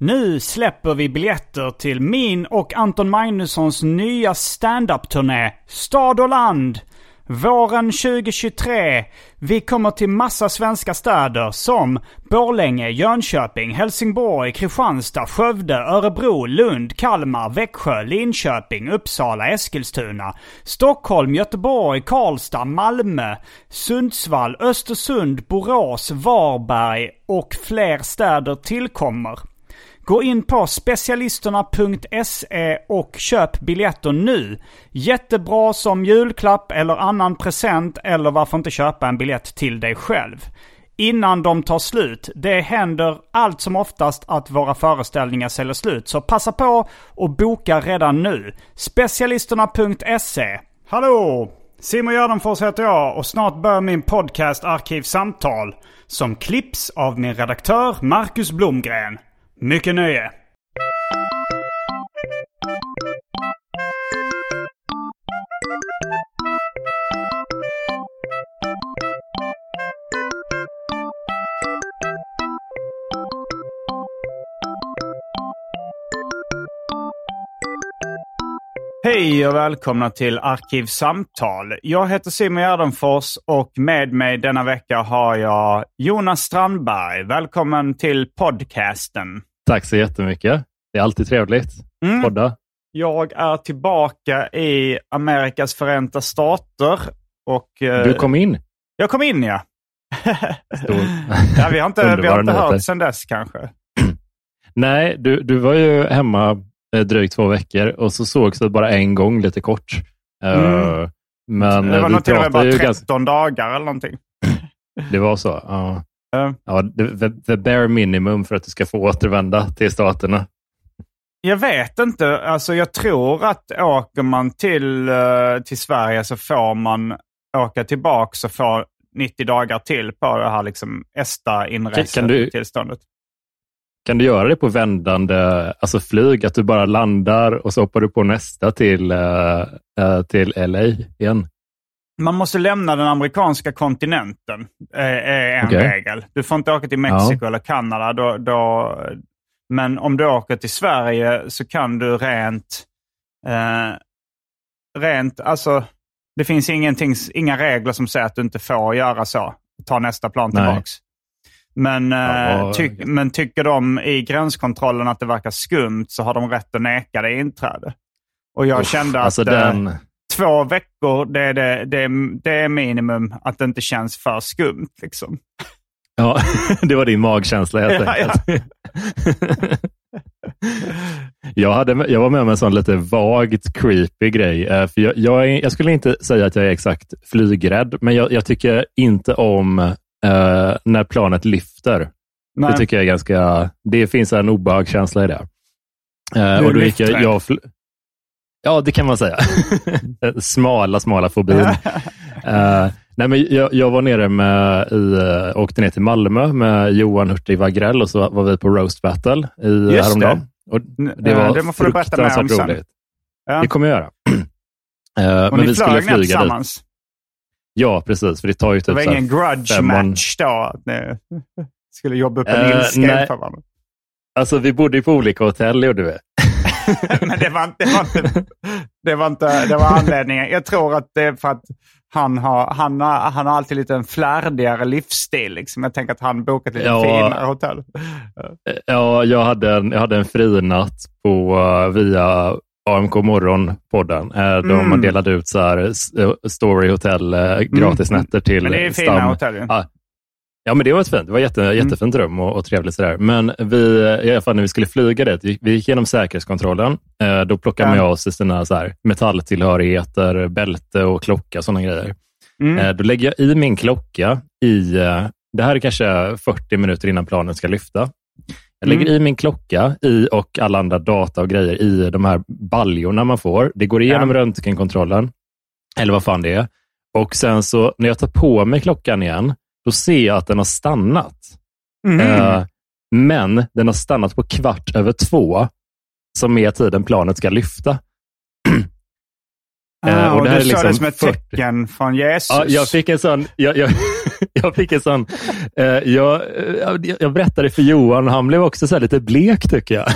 Nu släpper vi biljetter till min och Anton Magnussons nya standup-turné, Stad och land. Våren 2023. Vi kommer till massa svenska städer som Borlänge, Jönköping, Helsingborg, Kristianstad, Skövde, Örebro, Lund, Kalmar, Växjö, Linköping, Uppsala, Eskilstuna, Stockholm, Göteborg, Karlstad, Malmö, Sundsvall, Östersund, Borås, Varberg och fler städer tillkommer. Gå in på specialisterna.se och köp biljetter nu. Jättebra som julklapp eller annan present eller varför inte köpa en biljett till dig själv. Innan de tar slut. Det händer allt som oftast att våra föreställningar säljer slut. Så passa på och boka redan nu. Specialisterna.se. Hallå! Simon Gärdenfors heter jag och snart börjar min podcast Arkivsamtal. Som klipps av min redaktör Marcus Blomgren. Mycket nöje! Hej och välkomna till Arkivsamtal. Jag heter Simon Gärdenfors och med mig denna vecka har jag Jonas Strandberg. Välkommen till podcasten. Tack så jättemycket. Det är alltid trevligt. Mm. Podda. Jag är tillbaka i Amerikas förenta stater. Och, eh, Du kom in. Jag kom in ja. Ja vi har inte, vi har inte hört sedan dess kanske. Nej, du, du var ju hemma eh, drygt två veckor och så sågs det bara en gång lite kort. Eh, Mm. Men det var nog till och med bara ju 13 ganska... dagar eller någonting. Det var så? Ja. Ja, the, the, bare minimum för att du ska få återvända till staterna. Jag vet inte. Alltså jag tror att åker man till, eh, till Sverige så får man åka tillbaka och få 90 dagar till på det här liksom Kan du- ESTA-inresetillståndet. Kan du göra det på vändande alltså flyg, att du bara landar och så hoppar du på nästa till, eh, eh, till LA igen? Man måste lämna den amerikanska kontinenten, eh, är en Okej. regel. Du får inte åka till Mexiko eller Kanada. Då, då, men om du åker till Sverige så kan du rent... Eh, rent, alltså det finns ingenting, inga regler som säger att du inte får göra så. Ta nästa plan Nej. tillbaks. Men, eh, Ja, tyck, men tycker de i gränskontrollen att det verkar skumt så har de rätt att neka dig inträde. Och jag Uff, kände att... alltså eh, den, två veckor, det är, det, det, är, det är minimum att det inte känns för skumt. Liksom. Ja, det var din magkänsla helt Ja, ja. enkelt. jag, hade, jag var med om en sån lite vagt creepy grej. eh, För jag, jag, jag skulle inte säga att jag är exakt flygrädd, men jag, jag tycker inte om eh, när planet lyfter. Nej. Det tycker jag är ganska... Det finns en obehagskänsla i det. Eh, och då gick jag, jag Ja, det kan man säga. smala, smala fobin. Eh, nej, men jag, jag var nere med, i, uh, åkte ner till Malmö med Johan Hurtig Wagrell och så var vi på Roast Battle i, Just häromdagen. Och det Eh, var det får fruktansvärt sen. roligt. Ja. Det kommer jag göra. Eh, Och men ni vi skulle flög ner flyga dit. tillsammans? Ja, precis. För det tar ju Det typ var så här ingen grudge fem mån- match då? att ni- Skulle jobba upp en Eh, ilska inför varandra. Alltså, vi bodde ju på olika hotell, gjorde vi. Men det var, inte, det, var inte, det, var inte, det var anledningen. Jag tror att det är för att han har, han har, han har alltid lite en flärdigare livsstil. Liksom. Jag tänker att han bokat lite Ja. finare hotell. Ja, jag hade en, jag hade en frinatt på, eh, via AMK Morgon-podden. Eh, De Mm. delade ut så här, eh, Story Hotel eh, gratisnätter till Men det är fina stam. hotell. Ja. Ja, men det var ett fint. Det var jätte, jättefint rum och, och trevligt. Sådär. Men vi, i alla fall när vi skulle flyga dit, vi, gick igenom säkerhetskontrollen. Eh, då plockade Ja. man av sig sina så här, metalltillhörigheter, bälte och klocka, sådana grejer. Mm. Eh, då lägger jag i min klocka i, eh, det här är kanske 40 minuter innan planen ska lyfta. Jag lägger Mm. i min klocka i och alla andra data och grejer i de här baljorna man får. Det går igenom Ja. röntgenkontrollen, eller vad fan det är. Och sen så när jag tar på mig klockan igen, då ser jag att den har stannat. Mm. Eh, men den har stannat på kvart över två, som är tiden planet ska lyfta. ah, eh, och och det här du är sa det liksom som ett 40. tecken från Jesus. Ja, jag fick en sån... Jag, jag, jag fick en sån... Eh, jag, jag, jag berättade för Johan och han blev också så lite blek tycker jag.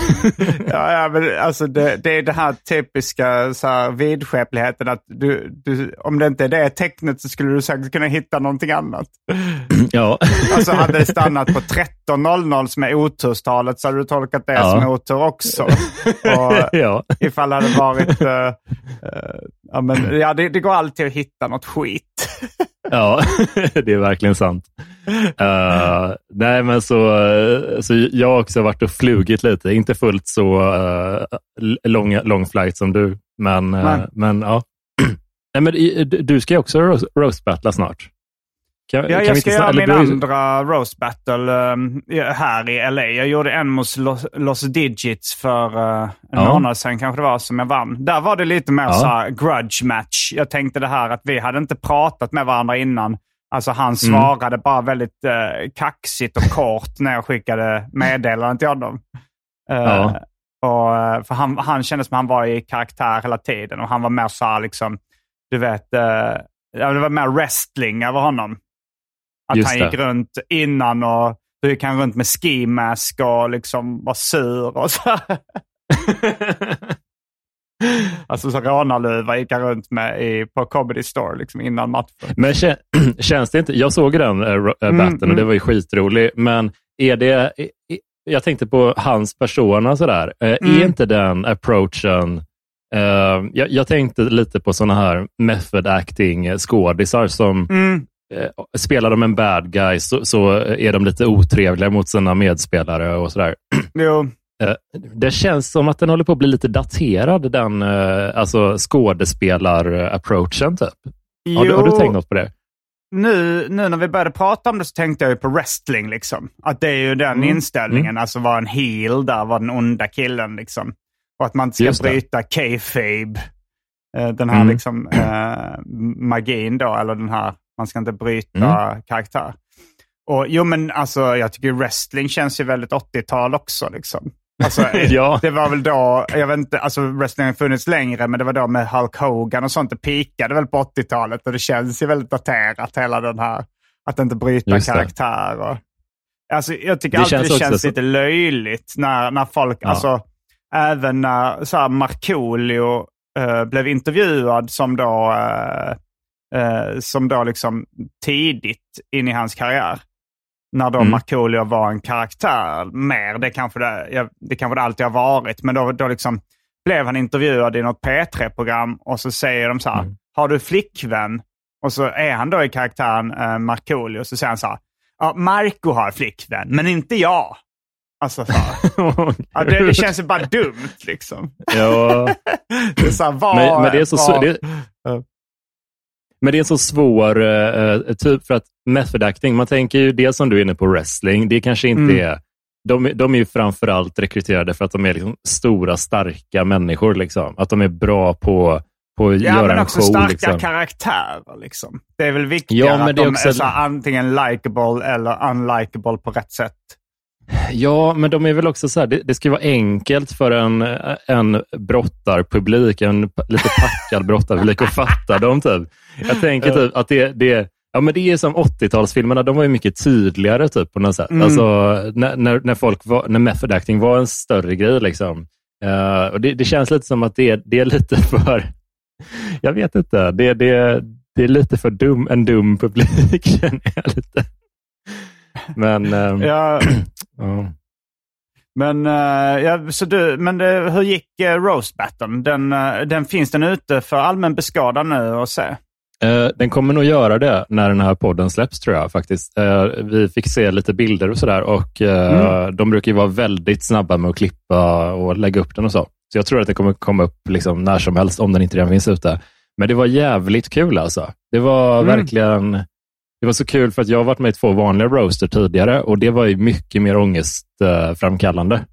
Ja, ja, men alltså det, det är det här typiska så här, vidskepligheten att du, du, om det inte är det tecknet så skulle du säkert kunna hitta någonting annat. ja. Alltså hade det stannat på 13.00 som är oturstalet så hade du tolkat det Ja. som otur också. Och ja. ifall det hade varit... eh, eh, ja, men, ja, det, det går alltid att hitta något skit. ja, det är verkligen sant. Eh, nej, men så, så jag har också varit och flugit lite. Inte fullt så uh, lång, lång flight som du, men, Nej. men ja. nej, men du ska ju också roast, roastbattla snart. Kan, Ja, jag ska göra eller min du andra roast battle eh, här i LA. Jag gjorde en mot Los, Los Digits för eh, en Ja. månad sedan kanske det var som jag vann. Där var det lite mer Ja. så här grudge match. Jag tänkte det här att vi hade inte pratat med varandra innan. Alltså Mm. han svarade bara väldigt eh, kaxigt och kort när jag skickade meddelanden till honom. Eh, Ja. och, för han, han kände som han var i karaktär hela tiden och han var mer så här liksom, du vet, ja, det var mer wrestling över honom. Att Just han det. gick runt innan och då gick han runt med ski mask och liksom var sur och så. alltså så rånarluva gick han runt med i, på Comedy Store liksom innan matchen. Men kä- känns det inte, jag såg den äh, äh, Mm, batten och det mm. var ju skitrolig, men är det, i- i- jag tänkte på hans persona sådär, Eh, Mm. är inte den approachen, eh, jag, jag tänkte lite på sådana här method acting skådisar som Mm. Eh, spelar de en bad guy så, så är de lite otrevliga mot sina medspelare och sådär. Jo, Eh, Det känns som att den håller på att bli lite daterad, den eh, alltså skådespelar-approachen. Typ. Har, du, har du tänkt något på det? nu, nu när vi började prata om det så tänkte jag på wrestling. Liksom. Att det är ju den Mm. inställningen, alltså vara en heel där, vara den onda killen. Liksom. Och att man inte ska Just bryta kayfabe. Eh, Den här Mm. liksom, eh, magin då, eller den här, man ska inte bryta Mm. karaktär. Och jo men alltså jag tycker wrestling känns ju väldigt 80-tal också. Liksom. Alltså, Ja. Det var väl då, jag vet inte, alltså wrestling har funnits längre, men det var då med Hulk Hogan och sånt. Det pikade väl på 80-talet och det känns ju väldigt daterat hela den här, att inte bryta Just karaktär. Och, alltså, jag tycker Det alltid känns det känns så- lite löjligt när, när folk, Ja. alltså även när så här, Markoolio eh, blev intervjuad som då, eh, eh, som då liksom tidigt in i hans karriär. När då Mm. Markoolio var en karaktär mer. Det kanske det, det kanske det alltid har varit. Men då, då liksom blev han intervjuad i något P3-program och så säger de så här, Mm. har du flickvän? Och så är han då i karaktären eh, Markoolio och så säger han så här, ja, Marco har flickvän, men inte jag. Alltså, så här. Ja, det, det känns ju bara dumt liksom. ja. Det är så här, var, men, men det är så, var, det, men det är en så svår eh, typ för att method acting, man tänker ju det som du är inne på wrestling, det kanske inte Mm. är de, de är ju framförallt rekryterade för att de är liksom stora, starka människor. Liksom. Att de är bra på, på att Ja, göra men en också show. starka Liksom. karaktärer. Liksom. Det är väl viktigt Ja, men att de också- är så antingen likable eller unlikable på rätt sätt. Ja, men de är väl också så här, det, det ska vara enkelt för en, en brottarpublik, en lite packad brottarpublik att fatta dem. Typ. Jag tänker typ att det, det, Ja, men det är som 80-talsfilmerna, de var ju som 80-talsfilmerna, de var ju mycket tydligare typ på något sätt. Mm. Alltså, när, när, när, folk var, när method acting var en större grej. Liksom. Uh, och det, det, känns lite som att det, det är lite för, jag vet inte, det, det, det är lite för dum, en dum publik känner jag lite. Men, um, Ja, ja. men, eh, ja, så du, men det, hur gick uh, Roast Battlen? Den, eh, den finns den ute för allmän beskådan nu att se? Eh, den kommer nog göra det när den här podden släpps tror jag faktiskt. Eh, vi fick se lite bilder och sådär och eh, de brukar ju vara väldigt snabba med att klippa och lägga upp den och så. Så jag tror att det kommer komma upp liksom när som helst om den inte redan finns ute. Men det var jävligt kul alltså. Det var Mm. verkligen det var så kul för att jag har varit med i två vanliga roaster tidigare och det var ju mycket mer ångestframkallande.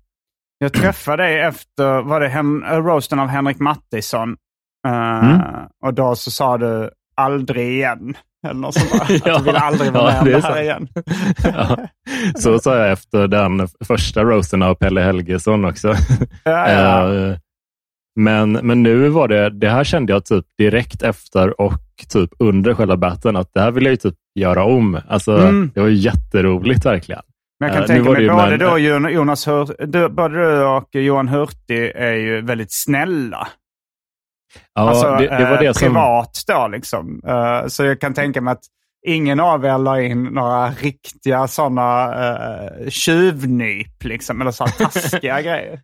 Jag träffade dig efter, var det hem, eh, roasten av Henrik Mattisson? Eh, Mm. Och då så sa du aldrig igen. Eller något sånt där. Ja. Att du vill aldrig vara Ja, med om det här sant. igen. ja. Så sa jag efter den första roasten av Pelle Helgesson också. Ja. Eh, Men, men nu var det, det här kände jag typ direkt efter och typ under själva batten att det här vill jag ju typ göra om. Alltså, Mm. Det var jätteroligt verkligen. Men jag kan Eh, nu tänka mig både och Jon- Jonas Hur, du, både du och Johan Hurtig är ju väldigt snälla. Ja, alltså det, det var eh, det som... privat då liksom. Eh, så jag kan tänka mig att ingen av er la in några riktiga sådana uh, tjuvnyp liksom. Eller så taskiga grejer.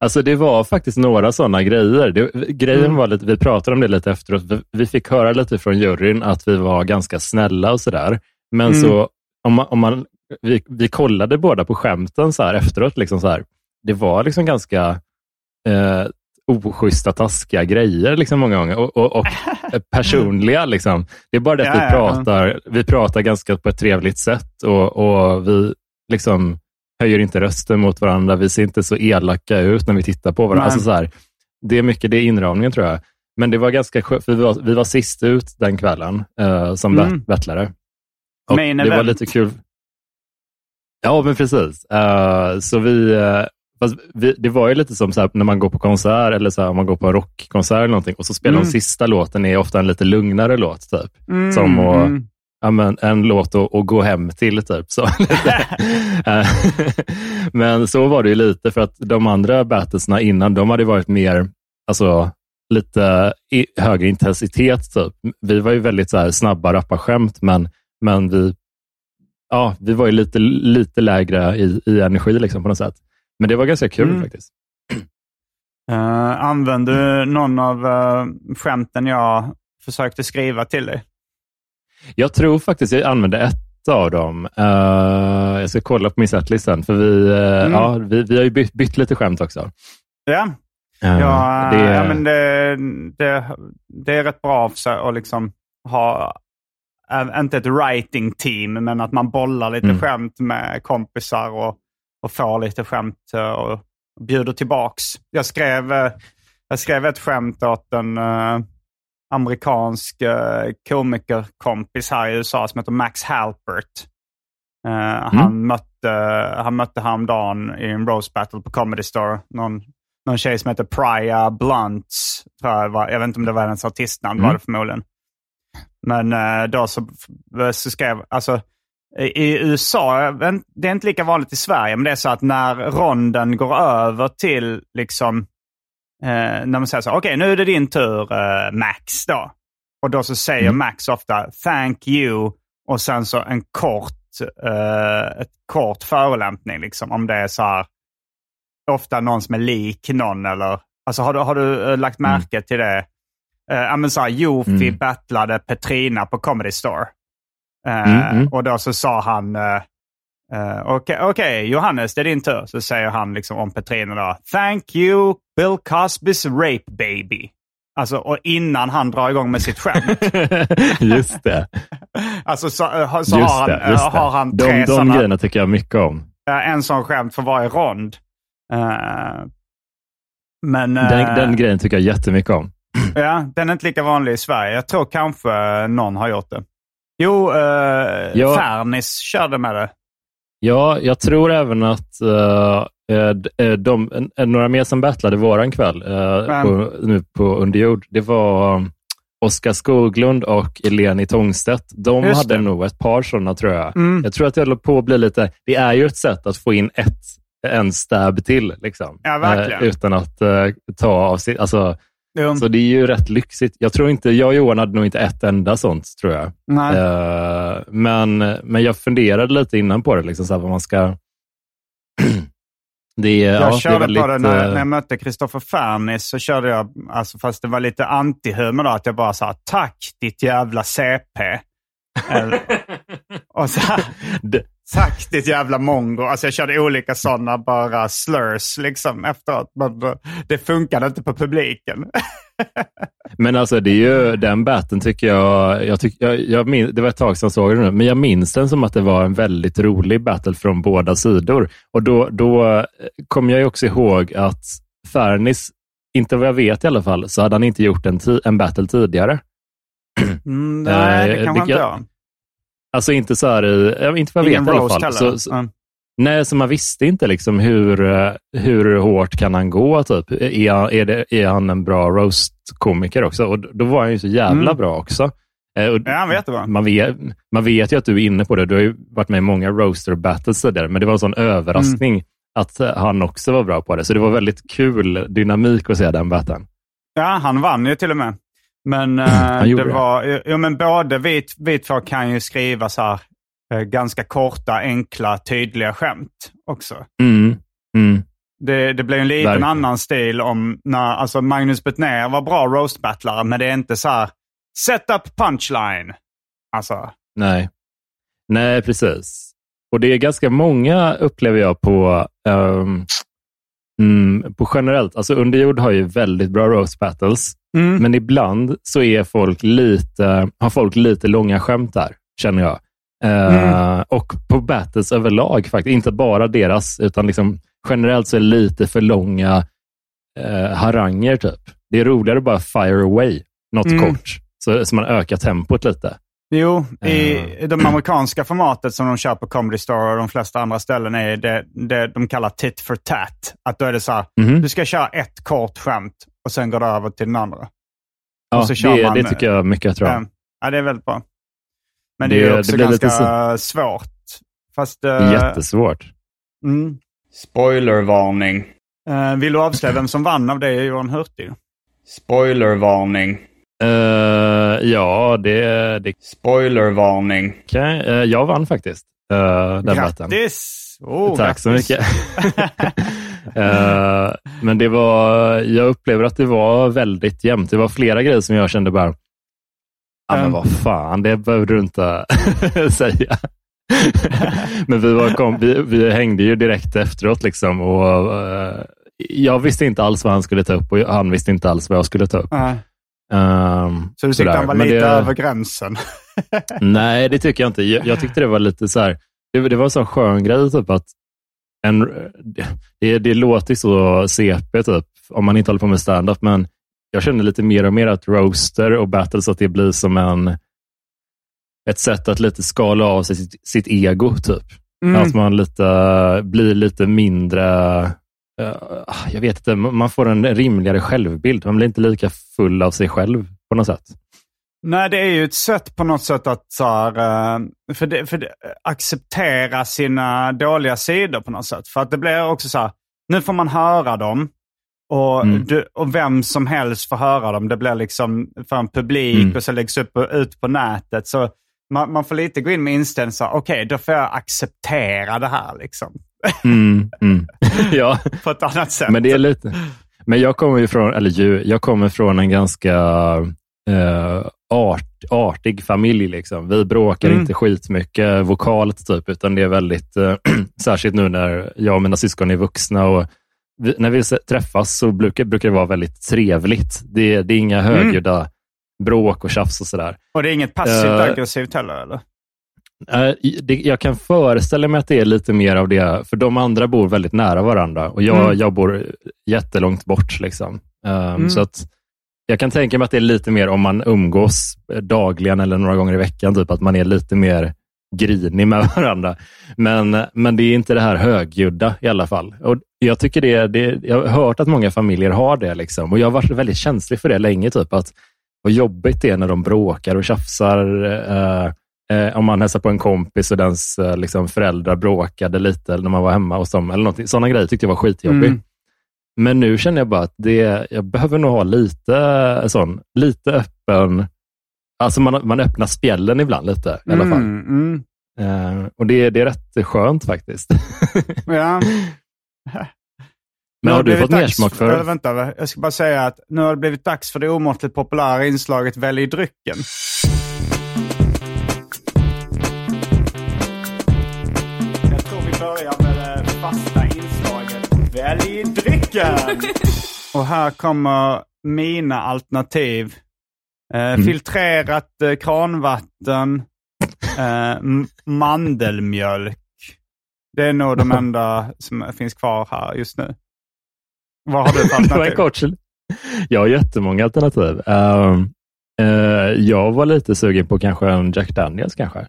Alltså det var faktiskt några sådana grejer. Det, grejen Mm. var lite, vi pratade om det lite efteråt. Vi, vi fick höra lite från juryn att vi var ganska snälla och sådär. Men Mm. så, om man, om man, vi, vi kollade båda på skämten så här efteråt. Liksom så här. Det var liksom ganska eh, oschyssta, taskiga grejer liksom många gånger. Och, och, och personliga. Liksom. Det är bara det att Ja, vi, ja, ja. pratar, vi pratar ganska på ett trevligt sätt och, och vi liksom höjer inte rösten mot varandra. Vi ser inte så elaka ut när vi tittar på varandra. Alltså så här, det är mycket det är inramningen tror jag. Men det var ganska skönt, för vi var, vi var sist ut den kvällen eh, som Mm. battlare. Och Main det var event. lite kul. Ja, men precis. Eh, så vi, fast vi, det var ju lite som så här, när man går på konsert eller så här, om man går på en rockkonsert eller någonting och så spelar Mm. de sista låten är ofta en lite lugnare låt. Typ. Mm, Som att, mm. Ja, men, en låt att, att gå hem till. Typ, så. Eh, men så var det ju lite för att de andra battlesna innan, de hade varit mer, alltså lite i, högre intensitet. Typ. Vi var ju väldigt så här, snabba, rappa skämt, men, men vi, ja, vi var ju lite, lite lägre i, i energi liksom, på något sätt. Men det var ganska kul Mm. faktiskt. Uh, använder du någon av uh, skämten jag försökte skriva till dig? Jag tror faktiskt jag använde ett av dem. Eh, jag ska kolla på min setlist sen, för vi, eh, Mm. ja, vi, vi har ju bytt, bytt lite skämt också. Ja, Eh, ja, det, ja men det, det, det är rätt bra att liksom ha, inte ett writing team, men att man bollar lite Mm. skämt med kompisar och, och får lite skämt och bjuder tillbaks. Jag skrev, jag skrev ett skämt åt en amerikansk uh, komikerkompis här i USA som heter Max Halpert. Eh, han, mötte, han mötte häromdagen i en roast battle på Comedy Store någon, någon tjej som heter Priya Blunts. Tror jag, var, jag vet inte om det var hennes artistnamn, Mm. var det förmodligen. Men eh, då så, så skrev, alltså i USA, det är inte lika vanligt i Sverige, men det är så att när ronden går över till liksom, eh, när man säger så okej nu är det din tur eh, Max då. Och då så säger Mm. Max ofta thank you och sen så en kort, eh, ett kort förolämpning liksom om det är så här, ofta någon som är lik någon eller, alltså har du, har du eh, lagt Mm. märke till det? Uh, ja men så här, Jofi Mm. battlade Petrina på Comedy Store. Eh, Mm, mm. Och då så sa han, eh, okej okej, Johannes det är din tur. Så säger han liksom om Petrina då, thank you Bill Cosbys rape baby. Alltså, och innan han drar igång med sitt skämt. just det. alltså så, eh, så Just har, han, det, eh, just har han de, tre de sådana, grejerna tycker jag mycket om. en sån skämt för varje rond. Eh, men Den, den grejen tycker jag jättemycket om. ja, den är inte lika vanlig i Sverige. Jag tror kanske någon har gjort det. Jo, uh, Ja. Fernis körde med det. Ja, jag tror även att eh, de, några mer som battlade våran kväll Vem? på, nu på Underjord, det var Oskar Skoglund och Eleni Tångstedt, de Just hade det. nog ett par sådana tror jag. Mm. Jag tror att det håller på att bli lite, det är ju ett sätt att få in ett, en stab till. Liksom. Ja, verkligen. Eh, utan att eh, ta av sitt, alltså, Jo. så det är ju rätt lyxigt. Jag tror inte, jag och Johan hade nog inte ett enda sånt tror jag. Eh, men, men jag funderade lite innan på det, liksom, så här, vad man ska... det, Jag ja, det körde väldigt, på det när, när jag mötte Kristoffer Fernis. Så körde jag, alltså, fast det var lite antihumor då, att jag bara sa tack ditt jävla CP. Och så här, det, tack ditt jävla mongo. Alltså jag körde olika sådana bara slurs liksom efteråt. Men eh, det funkade inte på publiken. Men alltså det är ju, den batten tycker jag, jag, tyck, jag, jag min, det var ett tag sedan jag såg den nu, men jag minns den som att det var en väldigt rolig battle från båda sidor. Och då, då kom jag ju också ihåg att Fernis, inte vad jag vet i alla fall, så hade han inte gjort en, en battle tidigare. Mm, nej, det Eh, kanske det- inte jag. Alltså inte så här, ja, inte vad jag Ingen vet i alla fall. Så, så, Mm. Nej, så man visste inte liksom hur, eh, hur hårt kan han gå. Typ. Är, han- är, det, är han en bra roast-komiker också? Och då var han ju så jävla Mm. bra också. Eh, och Ja, han vet det man, vet, man vet ju att du är inne på det. Du har ju varit med i många roaster battles tidigare, men det var en sån överraskning Mm. att eh, han också var bra på det. Så det var väldigt kul dynamik att se den batten. Ja, han vann ju till och med. Men, eh, det var, jo, men både vi, vi två kan ju skriva så här, eh, ganska korta, enkla, tydliga skämt också. Mm. Mm. Det, det blir en liten Verkligen. annan stil om när alltså Magnus Betnér var bra roast-battlare, men det är inte så här set-up punchline. Alltså, Nej. Nej, precis. Och det är ganska många, upplever jag, på, ehm, mm, på generellt. Alltså Underjord har ju väldigt bra roast battles, mm. men ibland så är folk lite, har folk lite långa skämt där, känner jag. Eh, Och på battles överlag, faktiskt. inte bara deras, utan liksom, generellt så är det lite för långa eh, haranger. Typ. Det är roligare att bara fire away något Mm. kort, så, så man ökar tempot lite. Jo, i Eh. det amerikanska formatet som de kör på Comedy Store och de flesta andra ställen är det, det de kallar tit for tat. Att då är det så här, Mhm. du ska köra ett kort skämt och sen går det över till den andra. Ja, Och så kör det, man- det tycker jag mycket bra. Ja. ja, det är väldigt bra. Men det, är Det- ju också det blir lite ganska svårt. Fast, Det eh, är jättesvårt. mm. Spoilervarning. Uh, vill du avslöja vem som vann av det, Johan Hurtig? Spoilervarning. Eh, ja, det, det Spoilervarning. jag. Eh, jag vann faktiskt uh, den. Grattis! Oh, Tack så grattis. mycket. Eh, men det var, jag upplever att det var väldigt jämnt. Det var flera grejer som jag kände bara, ja men Mm. vad fan, det behövde du inte säga. men vi, var kom, vi, vi hängde ju direkt efteråt liksom och eh, jag visste inte alls vad han skulle ta upp och han visste inte alls vad jag skulle ta upp. Nej. Ehm, Så du tyckte han var lite det- över gränsen? Nej, det tycker jag inte. Jag, jag tyckte det var lite så här, det, det var en sån skön grej, typ att en, det, det låter så CP, typ, om man inte håller på med stand-up, men jag känner lite mer och mer att roaster och battles, att det blir som en ett sätt att lite skala av sig sitt, sitt ego, typ. Mm. Att man lite, blir lite mindre, jag vet inte, man får en rimligare självbild. Man blir inte lika full av sig själv på något sätt. Nej, det är ju ett sätt på något sätt att så här, eh, för det, för det, acceptera sina dåliga sidor på något sätt. För att det blir också så här, nu får man höra dem. Och, Mm. du, och vem som helst får höra dem. Det blir liksom för en publik Mm. och så läggs upp och ut på nätet. Så man, man får lite gå in med inställningen så okej, då får jag acceptera det här liksom. Mm, mm. ja, På ett annat sätt. men det är lite... Men jag kommer ju från, eller ju, jag kommer från en ganska eh, art, artig familj. Liksom. Vi bråkar Mm. inte skitmycket vokalt, typ, utan det är väldigt, eh, särskilt nu när jag och mina syskon är vuxna och vi, när vi träffas så brukar, brukar det vara väldigt trevligt. Det, det är inga Mm. högljudda bråk och tjafs och sådär. och det är inget passivt Eh, aggressivt heller eller? Eh, jag kan föreställa mig att det är lite mer av det, för de andra bor väldigt nära varandra och jag, Mm. jag bor jättelångt bort. Liksom. Um, Mm. Så att jag kan tänka mig att det är lite mer om man umgås eh, dagligen eller några gånger i veckan, typ att man är lite mer grinig med varandra. Men, men det är inte det här högljudda i alla fall. Och jag, tycker det, det, jag har hört att många familjer har det liksom, och jag har varit väldigt känslig för det länge. Typ, att vad jobbigt det är när de bråkar och tjafsar. Eh, eh, om man hälsar på en kompis och dens eh, liksom, föräldrar bråkade lite när man var hemma hos dem. Eller någonting. Sådana grejer tyckte jag var skitjobbigt. Mm. Men nu känner jag bara att det, jag behöver nog ha lite eh, sån, lite öppen, alltså man, man öppnar spjällen ibland lite i alla fall. Mm, mm. Uh, och det, det är rätt skönt faktiskt. ja. Men har du fått mersmak för... Äh, vänta, jag ska bara säga att nu har det blivit dags för det omåttligt populära inslaget Välj drycken. Välj drycken. Och här kommer mina alternativ. Eh, mm. Filtrerat eh, kranvatten, eh, mandelmjölk. Det är nog de enda som finns kvar här just nu. Vad har du för alternativ? jag har jättemånga alternativ. Uh, uh, jag var lite sugen på kanske en Jack Daniels kanske.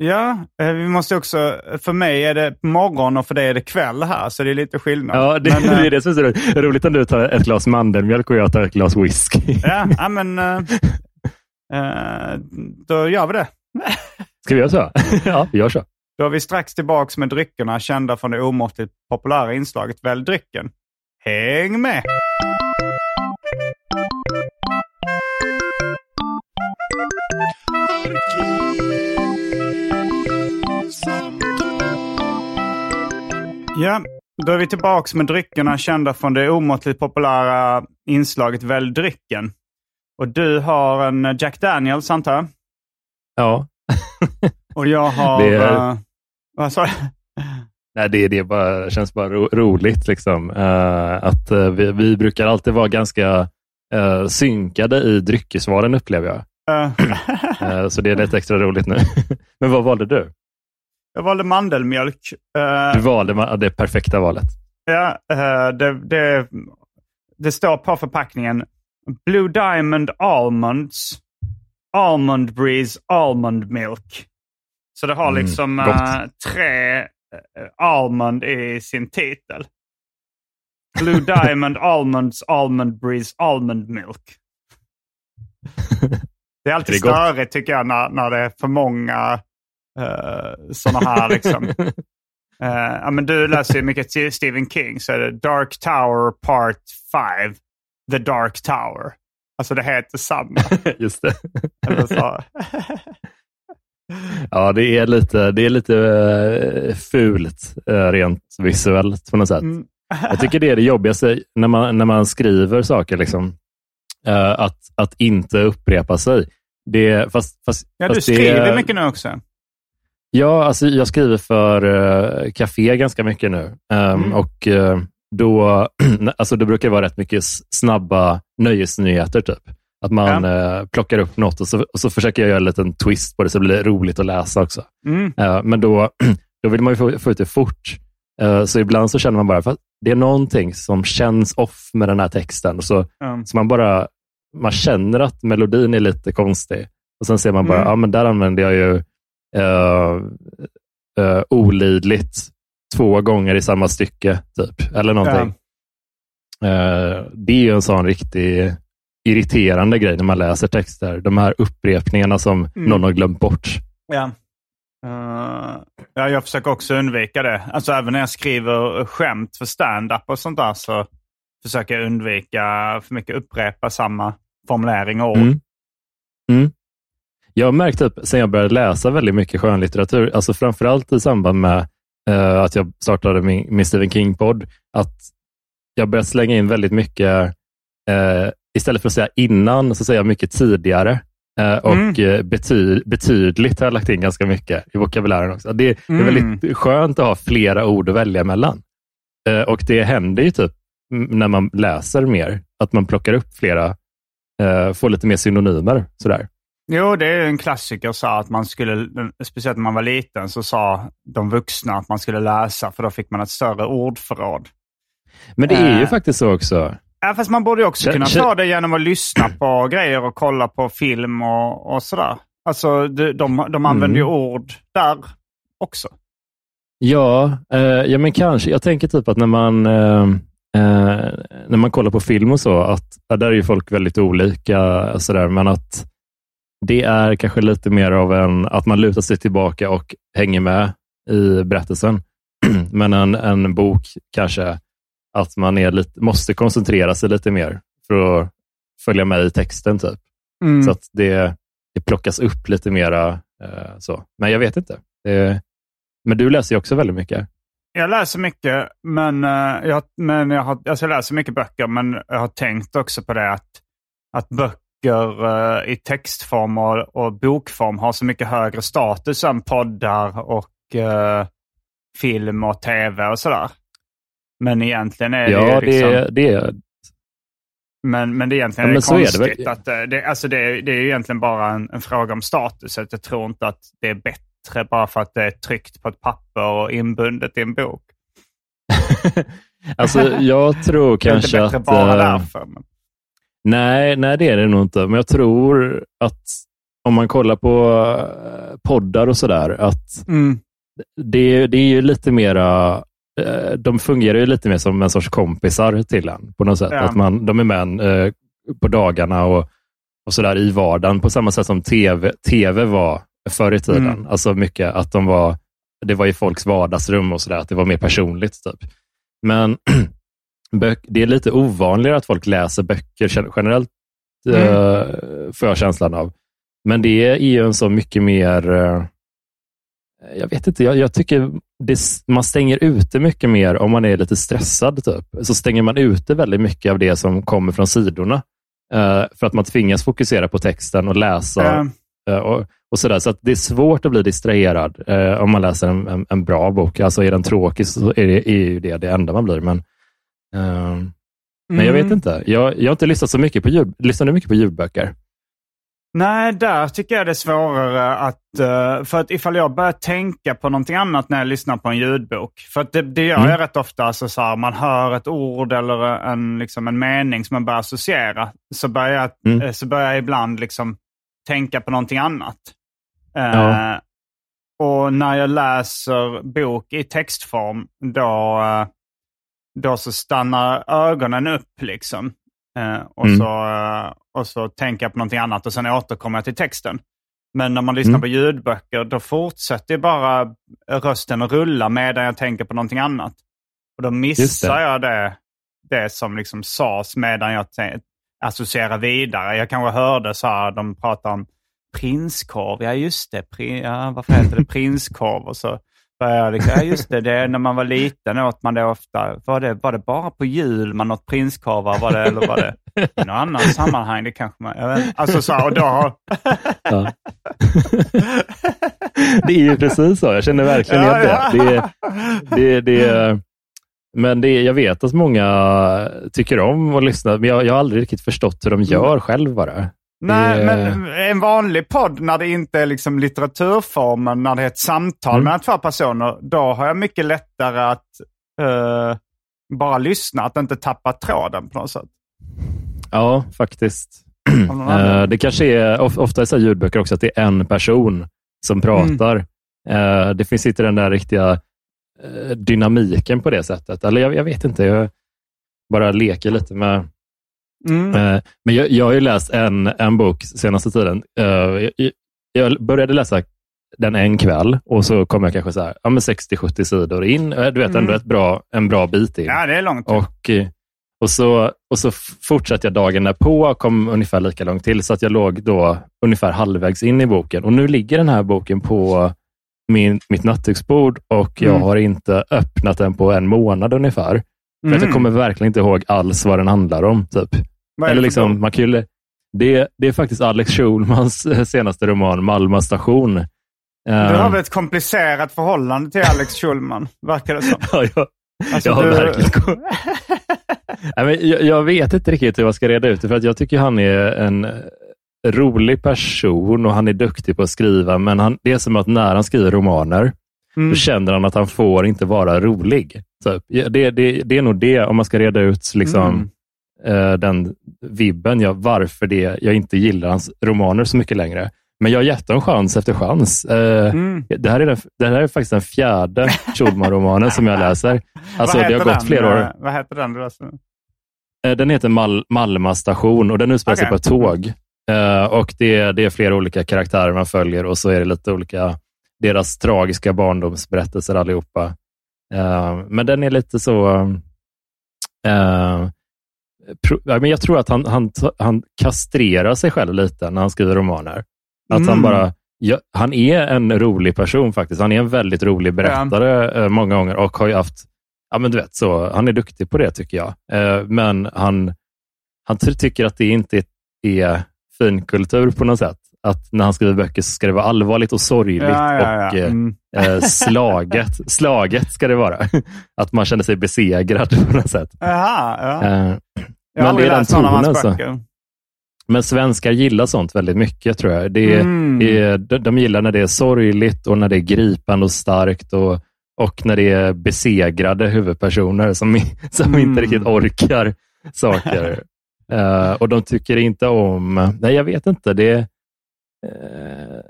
Ja, eh, vi måste också, för mig är det morgon och för dig är det kväll här, så det är lite skillnad. Ja, det, men, det är eh, det som är så roligt. om du tar ett glas mandelmjölk och jag tar ett glas whisky. Ja, men uh, då gör vi det. Ska vi göra så? ja, vi gör så. Då är vi strax tillbaka med dryckerna kända från det omåttligt populära inslaget Välj drycken. Häng med! Ja, då är vi tillbaka med dryckerna kända från det omåttligt populära inslaget Välj drycken. Och du har en Jack Daniels antar jag? Ja. Och jag har... Det är... Uh, vad sa du? Nej, det, det bara, känns bara ro, roligt. Liksom. Uh, att uh, vi, vi, brukar alltid vara ganska uh, synkade i dryckesvaren upplever jag. så det är lite extra roligt nu. Men vad valde du? Jag valde mandelmjölk. du valde det perfekta valet. Ja, det, det, det står på förpackningen Blue Diamond Almonds Almond Breeze Almond Milk. Så det har mm, liksom mm, tre Eh, almond i sin titel. Blue Diamond Almonds Almond Breeze Almond Milk. Det är alltid det störigt tycker jag när, när det är för många uh, eh, sådana här. liksom. uh, ja, men du läser ju mycket Stephen King, så är det Dark Tower Part 5. The Dark Tower. Alltså det heter samma. Just det. Eller så. Ja, det är lite, det är lite uh, fult uh, rent visuellt på något sätt. Mm. Jag tycker det är det jobbigaste när man, när man skriver saker, liksom, att, att inte upprepa sig. Det, fast, fast, ja, fast du skriver det, mycket nu också. Ja, alltså jag skriver för uh, Café ganska mycket nu. Um, mm. och uh, då, alltså det brukar vara rätt mycket snabba nöjesnyheter. Typ. Att man ja. eh, plockar upp något och så, och så försöker jag göra en liten twist på det så det blir roligt att läsa också. Mm. Men då, då vill man ju få, få ut det fort. Så ibland så känner man bara att det är någonting som känns off med den här texten. Och så, mm. så man bara man känner att melodin är lite konstig. Och Sen ser man bara, mm. ja men där använder jag ju uh, uh, olidligt två gånger i samma stycke. typ Eller någonting. Ja. Uh, det är ju en sån riktig irriterande grej när man läser texter. De här upprepningarna som mm. någon har glömt bort. Ja. Uh, ja, jag försöker också undvika det. Alltså även när jag skriver skämt för stand-up och sånt där så försöker jag undvika för mycket upprepa samma formulering och ord. Mm. Mm. Jag har märkt upp sen jag började läsa väldigt mycket skönlitteratur, alltså framförallt i samband med uh, att jag startade min, min Stephen King-podd, att jag började slänga in väldigt mycket uh, istället för att säga innan så säger jag mycket tidigare. Eh, och mm. Eh, bety betydligt har jag lagt in ganska mycket i vokabulären också. Det, mm. är väldigt skönt att ha flera ord att välja mellan. Eh, och det händer ju typ när man läser mer, att man plockar upp flera, får lite mer synonymer. Sådär. Jo, det är en klassiker så att man skulle, speciellt när man var liten, så sa de vuxna att man skulle läsa för då fick man ett större ordförråd. Men det är ju uh, faktiskt så också. Ja, fast man borde ju också kunna ta det genom att lyssna på grejer och kolla på film och, och sådär. Alltså, de, de, de använder mm. ju ord där också. Ja, eh, ja, men kanske. Jag tänker typ att när man, eh, när man kollar på film och så, att ja, där är ju folk väldigt olika, så där, men att det är kanske lite mer av en, att man lutar sig tillbaka och hänger med i berättelsen. men en, en bok kanske att man är lite, måste koncentrera sig lite mer för att följa med i texten. typ. Mm. Så att det, det plockas upp lite mera. Eh, så. Men jag vet inte. Det, men du läser ju också väldigt mycket. Jag läser mycket, men, eh, jag, men jag, har, alltså jag läser mycket böcker, men jag har tänkt också på det att, att böcker eh, i textform och, och bokform har så mycket högre status än poddar och eh, film och tv och sådär. Men egentligen är Ja, det ju liksom... det, det är Men, men det egentligen Ja, är men det så är det konstigt. att, det, alltså det, är- det är ju egentligen bara en, en fråga om status. Att jag tror inte att det är bättre bara för att det är tryckt på ett papper och inbundet i en bok. Alltså, jag tror Det är inte kanske bättre att... bara eh, därför. Men, Nej, nej, det är det nog inte. Men jag tror att om man kollar på eh, poddar och sådär, att mm, det, det är ju lite mera eh, de fungerar ju lite mer som en sorts kompisar till en på något sätt. Ja. Att man, de är med en, eh, på dagarna och, och sådär i vardagen på samma sätt som tv, TV var förr i tiden. Mm. Alltså mycket att de var, det var i folks vardagsrum och sådär, att det var mer personligt. Typ. Men det är lite ovanligare att folk läser böcker gen- generellt, eh, får jag känslan av. Men det är ju en så mycket mer eh, jag vet inte, jag, jag tycker det, man stänger ute mycket mer om man är lite stressad. Typ. Så stänger man ute väldigt mycket av det som kommer från sidorna. eh, för att man tvingas fokusera på texten och läsa. Eh, och, och sådär. Så att det är svårt att bli distraherad eh, om man läser en, en, en bra bok. Alltså är den tråkig så är, det, är ju det det enda man blir. Men, eh, men jag vet Mm. inte. Jag, jag har inte lyssnat så mycket på ljud. Lyssnar du mycket på ljudböcker? Nej, där tycker jag det är svårare att... eh, för att ifall jag börjar tänka på någonting annat när jag lyssnar på en ljudbok. För det, det gör Mm. jag rätt ofta. Alltså så här, man hör ett ord eller en, liksom en mening som man börjar associera. Så börjar jag, Mm. eh, så börjar jag ibland liksom tänka på någonting annat. Eh, Ja. Och när jag läser bok i textform, då, eh, då så stannar ögonen upp. liksom. Eh, och, Mm. så, eh, och så tänker jag på någonting annat och sen återkommer jag till texten. Men när man lyssnar Mm. på ljudböcker, då fortsätter bara rösten att rulla medan jag tänker på någonting annat. Och då missar det. jag det, det som liksom sades medan jag associerar vidare. Jag kanske hörde så här, de pratar om prinskorv. Ja, just det. Pri- ja, varför heter det prinskorv? Och så började jag liksom, ja just det, det, när man var liten åt man det ofta. Var det, var det bara på jul man åt prinskorvar? Var det, eller var det i något annat sammanhang? Det kanske man, jag vet, alltså så och då har, Ja. det är ju precis så. Jag känner verkligen igen ja. det. det, det, det men det, jag vet att många tycker om att lyssna, men jag, jag har aldrig riktigt förstått hur de gör själv bara. Nej, men en vanlig podd när det inte är liksom litteraturformen, när det är ett samtal Mm. mellan två personer, då har jag mycket lättare att eh, bara lyssna, att inte tappa tråden på något sätt. Ja, faktiskt. Eh, det kanske är of, ofta i så ljudböcker också att det är en person som pratar. Eh, det finns inte den där riktiga dynamiken på det sättet. Eller jag, jag vet inte, jag bara leker lite med Mm. Eh, Men jag, jag har ju läst en, en bok senaste tiden. Eh, Jag, började läsa den en kväll och så kom jag kanske så här, ja, men 60-70 sidor in. Eh, Du vet, ändå Mm. ett bra, en bra bit in. Ja, det är långt. Och, och, så, och så fortsatte jag dagen därpå och kom ungefär lika långt till, så att jag låg då ungefär halvvägs in i boken. Och nu ligger den här boken på min, mitt nattduksbord och jag Mm. har inte öppnat den på en månad ungefär. För att jag Mm. kommer verkligen inte ihåg alls vad den handlar om. Typ. Eller liksom, man kan det, det är faktiskt Alex Schulmans eh, senaste roman, Malmö station. Du Eh, har väl ett komplicerat förhållande till Alex Schulman, verkar det som. ja, jag, Alltså, jag har du- verkligen... Nej, men jag, jag vet inte riktigt hur jag ska reda ut det, för att jag tycker han är en eh, rolig person och han är duktig på att skriva, men han, det är som att när han skriver romaner, Mm. då känner han att han får inte vara rolig. Ja, det, det, det är nog det, om man ska reda ut liksom, Mm. eh, den vibben, ja, varför det, jag inte gillar hans romaner så mycket längre. Men jag har gett dem chans efter chans. Eh, Mm. det, här är den, det här är faktiskt den fjärde Schulman-romanen som jag läser. Alltså, det har gått den? flera år. Eh, Vad heter den du? Eh, Den heter Mal Malma station och den utspelar sig Okej. på ett tåg. Eh, och det, är- det är flera olika karaktärer man följer och så är det lite olika, deras tragiska barndomsberättelser allihopa. Eh, men den är lite så... eh, pro, ja, men jag tror att han, han, han kastrerar sig själv lite när han skriver romaner. Att han Mm. bara... Ja, han är en rolig person faktiskt. Han är en väldigt rolig berättare eh, många gånger och har ju haft Ja, men du vet, så, han är duktig på det tycker jag. Men han, han ty- tycker att det inte är finkultur på något sätt. Att när han skriver böcker så ska det vara allvarligt och sorgligt Ja, ja, ja. och eh, Mm. eh, slaget. slaget ska det vara. Att man känner sig besegrad på något sätt. Jaha, ja. Eh, Jag har men aldrig det är den läst någon av hans tonen, så. böcker. men svenskar gillar sånt väldigt mycket tror jag. Det är, Mm. det är, de, de gillar när det är sorgligt och när det är gripande och starkt och, och när det är besegrade huvudpersoner som, som Mm. inte riktigt orkar saker. Eh, och de tycker inte om, nej jag vet inte, det eh,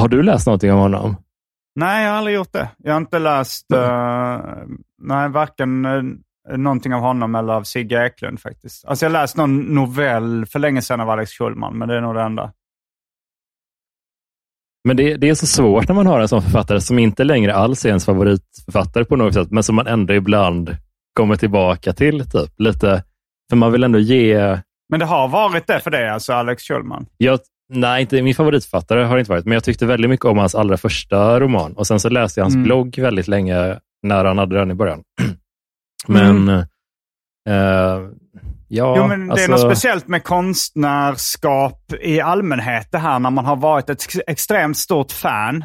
har du läst någonting om honom? Nej, jag har aldrig gjort det. Jag har inte läst eh, nej, varken uh, någonting av honom eller av Sigge Eklund faktiskt. Alltså jag har läst någon novell för länge sedan av Alex Schulman, men det är nog det enda. Men det, det är så svårt när man har en sån författare som inte längre alls är ens favoritförfattare på något sätt, men som man ändå ibland kommer tillbaka till. Typ. Lite, för man vill ändå ge... Men det har varit det för dig, alltså Alex Schulman? Jag, nej, inte, min favoritförfattare har det inte varit, men jag tyckte väldigt mycket om hans allra första roman. Och Sen så läste jag hans Mm. blogg väldigt länge när han hade den i början. Men eh, ja, jo, men det alltså, är något speciellt med konstnärskap i allmänhet det här när man har varit ett ex- extremt stort fan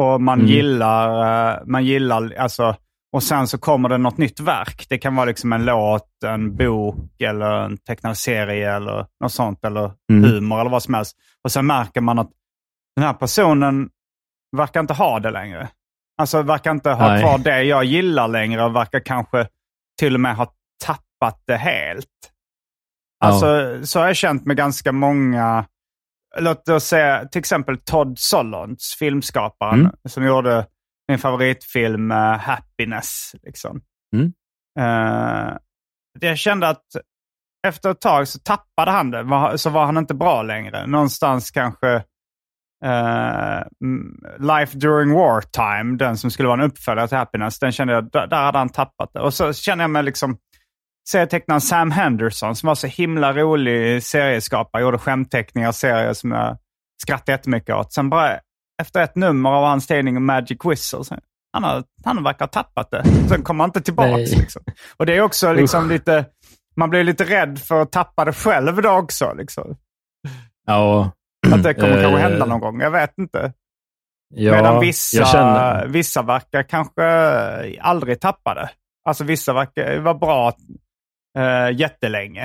och man Mm. gillar, eh, man gillar alltså, och sen så kommer det något nytt verk. Det kan vara liksom en låt, en bok eller en tecknad serie eller något sånt eller Mm. humor eller vad som helst. Och sen märker man att den här personen verkar inte ha det längre. Alltså verkar inte ha Nej. kvar det jag gillar längre och verkar kanske till och med ha tappat det helt. Alltså, så har jag känt med ganska många, låt oss säga till exempel Todd Solondz, filmskaparen, Mm. som gjorde min favoritfilm eh, Happiness. Liksom. Mm. Eh, jag kände att efter ett tag så tappade han det, var, så var han inte bra längre. Någonstans kanske mm, Life During Wartime, den som skulle vara en uppföljare till Happiness, den kände jag, där, där hade han tappat det. Och så känner jag mig liksom serietecknaren Sam Henderson som var så himla rolig serieskapare, gjorde skämtteckningar, serier som jag skrattade jättemycket åt. Sen bara efter ett nummer av hans tidning Magic Whistle, så, han, har, han verkar ha tappat det. Sen kommer han inte tillbaka. Liksom. Och det är också liksom lite, man blir lite rädd för att tappa det själv då också. Liksom. ja, Att det kommer kanske Eh, hända någon gång, jag vet inte. ja, Medan vissa, känner, vissa verkar kanske aldrig tappa det. Alltså vissa verkar vara bra uh, jättelänge.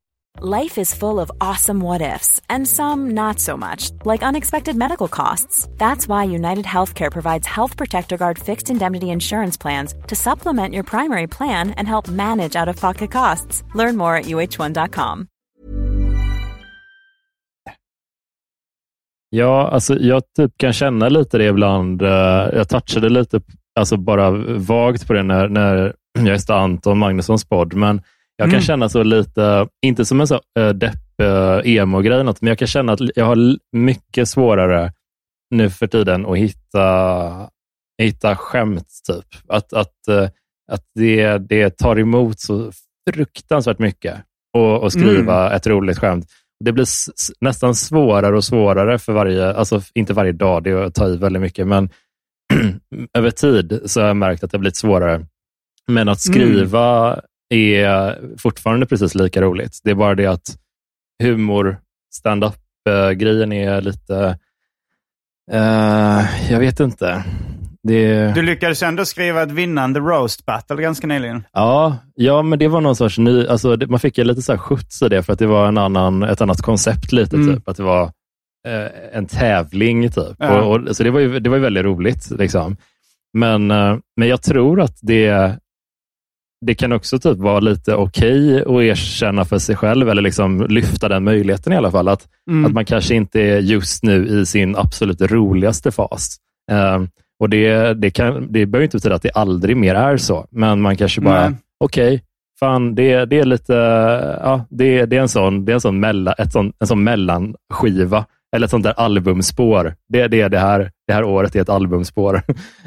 Life is full of awesome what ifs, and some not so much, like unexpected medical costs. That's why United Healthcare provides Health Protector Guard fixed indemnity insurance plans to supplement your primary plan and help manage out of pocket costs. Learn more at uh1.com. Ja, alltså jag typ kan känna lite det ibland. Eh, jag touchade lite, alltså bara vagt på det när, när jag gästar Anton Magnussons podd, men jag kan Mm. känna så lite, inte som en så äh, depp äh, emo-grej, men jag kan känna att jag har mycket svårare nu för tiden att hitta, hitta skämt. Typ. Att, att, eh, att det, det tar emot så fruktansvärt mycket att skriva ett roligt skämt. Det blir nästan svårare och svårare för varje, alltså inte varje dag, det är att ta i väldigt mycket, men över tid så har jag märkt att det har blivit svårare. Men att skriva är fortfarande precis lika roligt. Det är bara det att humor, stand-up-grejen är lite... eh, jag vet inte. Det, Du lyckades ändå skriva ett vinnande roast battle ganska nyligen. ja, ja, men det var någon sorts ny... Alltså, man fick ju lite så här skjuts i det, för att det var en annan, ett annat koncept. lite Mm. typ. Att det var eh, en tävling. typ. Ja. Och, och, så det var, ju, det var ju väldigt roligt. Liksom. Men, eh, men jag tror att det, det kan också typ vara lite okej att erkänna för sig själv, eller liksom lyfta den möjligheten i alla fall. Att, Mm. att man kanske inte är just nu i sin absolut roligaste fas. Eh, och det, det, kan, det behöver inte betyda att det aldrig mer är så, men man kanske bara, okej, fan, det, det är lite, ja, det, det är en sån, det är en sån, mella, ett sån, en sån mellanskiva, eller ett sånt där albumspår. Det, det är det här, det här året är ett albumspår.